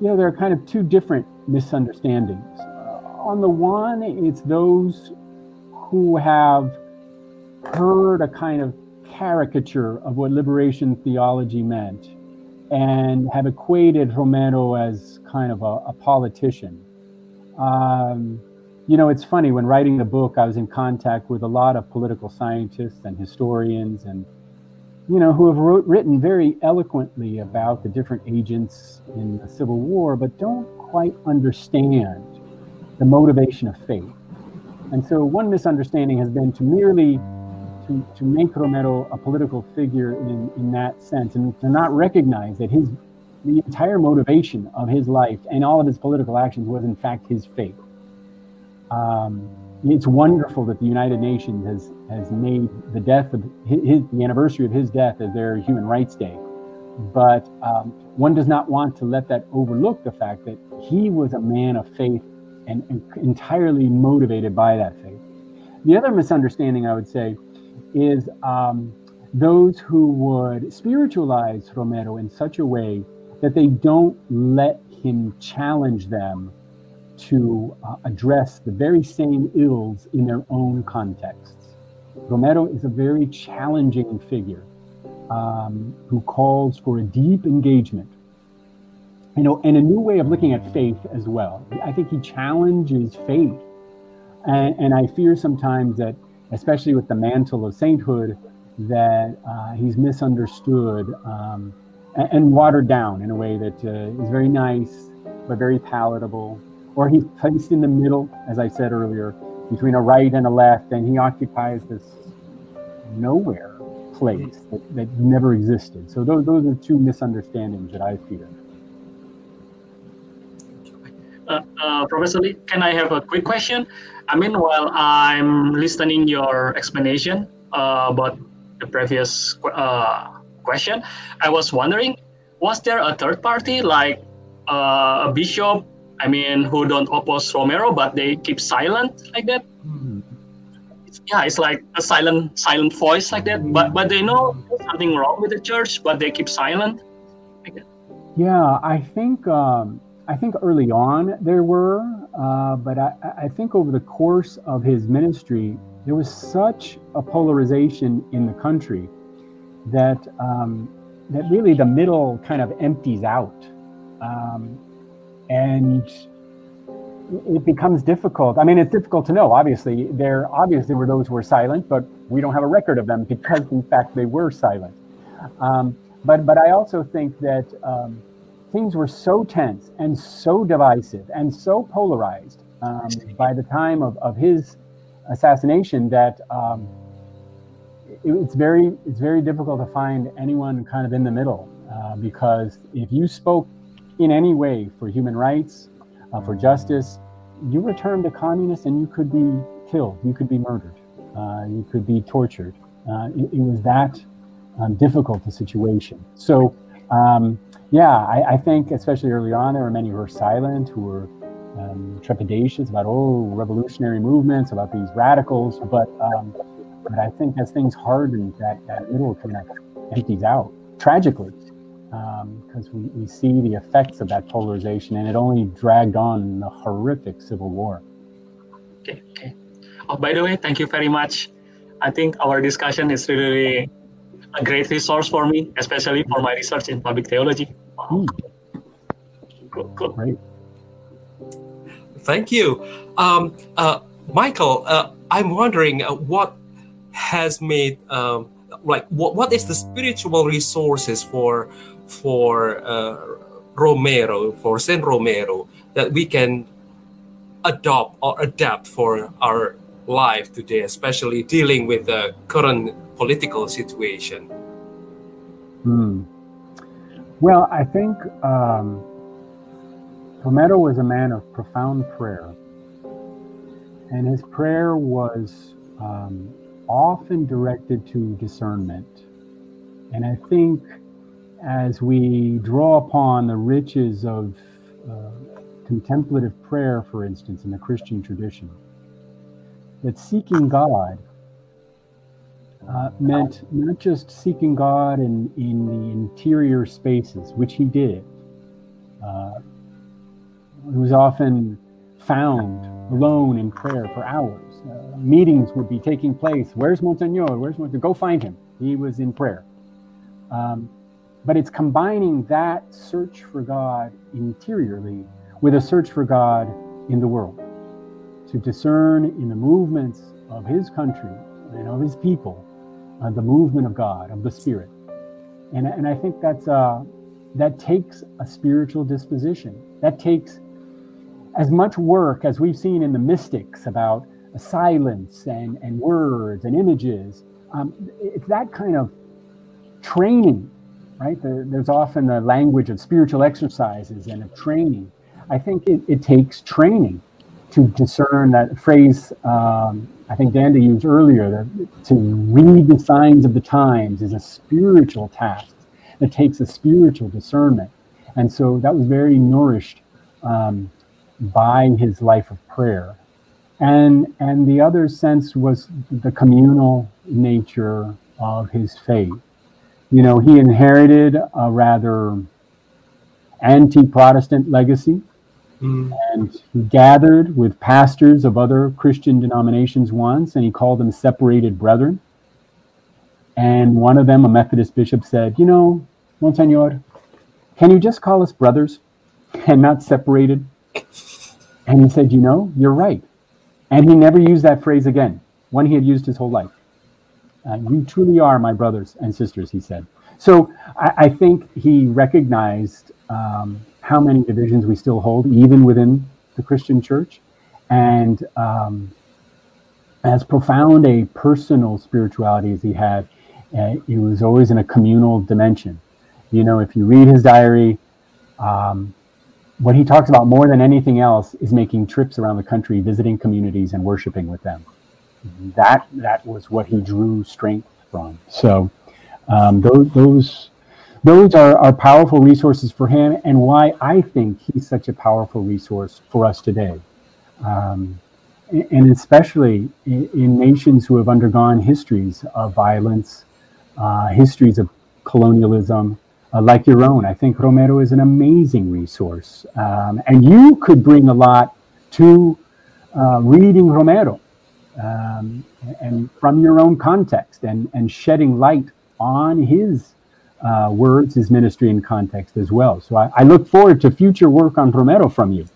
you know, there are kind of two different misunderstandings. Uh, on the one, it's those who have heard a kind of caricature of what liberation theology meant and have equated Romero as kind of a, a politician. Um, you know, it's funny, when writing the book, I was in contact with a lot of political scientists and historians and, you know, who have wrote, written very eloquently about the different agents in the Civil War, but don't quite understand the motivation of faith. And so one misunderstanding has been to merely to, to make Romero a political figure in, in that sense and to not recognize that his the entire motivation of his life and all of his political actions was in fact his faith. Um, it's wonderful that the United Nations has has made the death of his, the anniversary of his death as their Human Rights Day, but um, one does not want to let that overlook the fact that he was a man of faith and, and entirely motivated by that faith. The other misunderstanding I would say is um, those who would spiritualize Romero in such a way that they don't let him challenge them to uh, address the very same ills in their own contexts. Romero is a very challenging figure um, who calls for a deep engagement you know, and a new way of looking at faith as well. I think he challenges faith. And, and I fear sometimes that especially with the mantle of sainthood, that uh, he's misunderstood um, and, and, watered down in a way that uh, is very nice but very palatable. Or he's placed in the middle, as I said earlier, between a right and a left, and he occupies this nowhere place that, that never existed. So those, those are two misunderstandings that I fear. Uh, uh, Professor Lee, can I have a quick question? I mean, while I'm listening your explanation uh, about the previous question, I was wondering, was there a third party like uh, a bishop? I mean, who don't oppose Romero, but they keep silent like that? It's, yeah, it's like a silent, silent voice like that. But but they know something wrong with the church, but they keep silent. Like. Yeah, I think um, I think early on there were, uh, but I, I think over the course of his ministry, there was such a polarization in the country that um, that really the middle kind of empties out, um, and it becomes difficult. I mean, it's difficult to know. Obviously, there obviously were those who were silent, but we don't have a record of them because, in fact, they were silent. Um, but but I also think that um, things were so tense and so divisive and so polarized um, by the time of, of his assassination that um, it, it's very it's very difficult to find anyone kind of in the middle uh, because if you spoke in any way for human rights, uh, for justice, you were termed a communist and you could be killed, you could be murdered, uh, you could be tortured. Uh, it, it, was that um, difficult a situation. So, um, yeah, I, I, think especially early on, there were many who were silent, who were um, trepidatious about oh revolutionary movements, about these radicals. But um, but I think as things hardened, that that middle kind of empties out tragically because um, we, we see the effects of that polarization, and it only dragged on the horrific civil war. Okay. Okay. Oh, by the way, thank you very much. I think our discussion is really a great resource for me, especially for my research in public theology. Wow. Mm. Cool, cool. Great. Thank you. Um, uh, Michael, uh, I'm wondering uh, what has made, um, like, what, what is the spiritual resources for, for uh, Romero, for Saint Romero, that we can adopt or adapt for our life today, especially dealing with the current political situation? Hmm. Well, I think um, Romero was a man of profound prayer, and his prayer was um, often directed to discernment. And I think as we draw upon the riches of uh, contemplative prayer, for instance, in the Christian tradition, that seeking God uh, meant not just seeking God in, in the interior spaces, which he did. Uh, he was often found alone in prayer for hours. Uh, meetings would be taking place. Where's Monsignor? Where's Monsignor? Go find him. He was in prayer. Um, but it's combining that search for God interiorly with a search for God in the world to discern in the movements of his country and of his people uh, the movement of God, of the Spirit. And, and I think that's, uh, that takes a spiritual disposition. That takes as much work as we've seen in the mystics about silence and, and words and images. Um, it's that kind of training, right? There, there's often the language of spiritual exercises and of training. I think it, it takes training to discern that phrase um, I think Danda used earlier that to read the signs of the times is a spiritual task that takes a spiritual discernment. And so that was very nourished um, by his life of prayer. And, and the other sense was the communal nature of his faith. You know, he inherited a rather anti Protestant legacy Mm. And he gathered with pastors of other Christian denominations once, and he called them separated brethren. And one of them, a Methodist bishop, said, You know, Monsignor, can you just call us brothers and not separated? And he said, You know, you're right. And he never used that phrase again, one he had used his whole life. Uh, you truly are my brothers and sisters, he said. So I, I think he recognized um, how many divisions we still hold, even within the Christian church. And um, as profound a personal spirituality as he had, uh, it was always in a communal dimension. You know, if you read his diary, um, what he talks about more than anything else is making trips around the country, visiting communities and worshiping with them. That that was what he drew strength from. So um, those, those, those are, are powerful resources for him and why I think he's such a powerful resource for us today. Um, and especially in, in, nations who have undergone histories of violence, uh, histories of colonialism, uh, like your own. I think Romero is an amazing resource. Um, and you could bring a lot to uh, reading Romero um, and from your own context and, and shedding light on his uh, words, his ministry and context as well. So I, I look forward to future work on Romero from you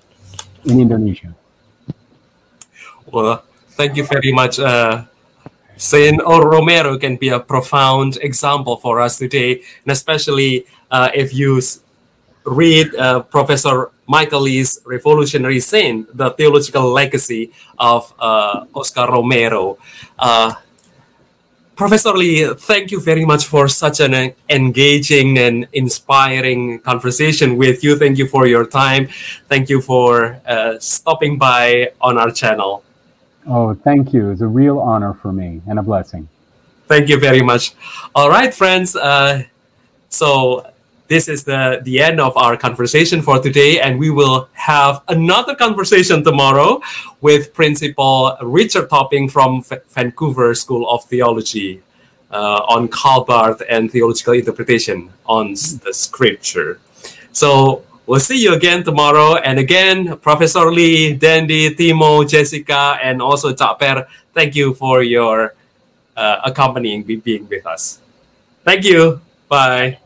in Indonesia. Well, thank you very much. Uh, Saint Romero can be a profound example for us today, and especially uh, if you read uh, Professor Michael Lee's Revolutionary Saint, the theological legacy of uh, Oscar Romero. Professor Lee, thank you very much for such an engaging and inspiring conversation with you. Thank you for your time. Thank you for uh, stopping by on our channel. Oh, thank you. It's a real honor for me and a blessing. Thank you very much. All right, friends. Uh, so this is the, the end of our conversation for today, and we will have another conversation tomorrow with Principal Richard Topping from F- Vancouver School of Theology uh, on Karl Barth and theological interpretation on the scripture. So we'll see you again tomorrow. And again, Professor Lee, Dandy, Timo, Jessica, and also Japer, thank you for your uh, accompanying being with us. Thank you. Bye.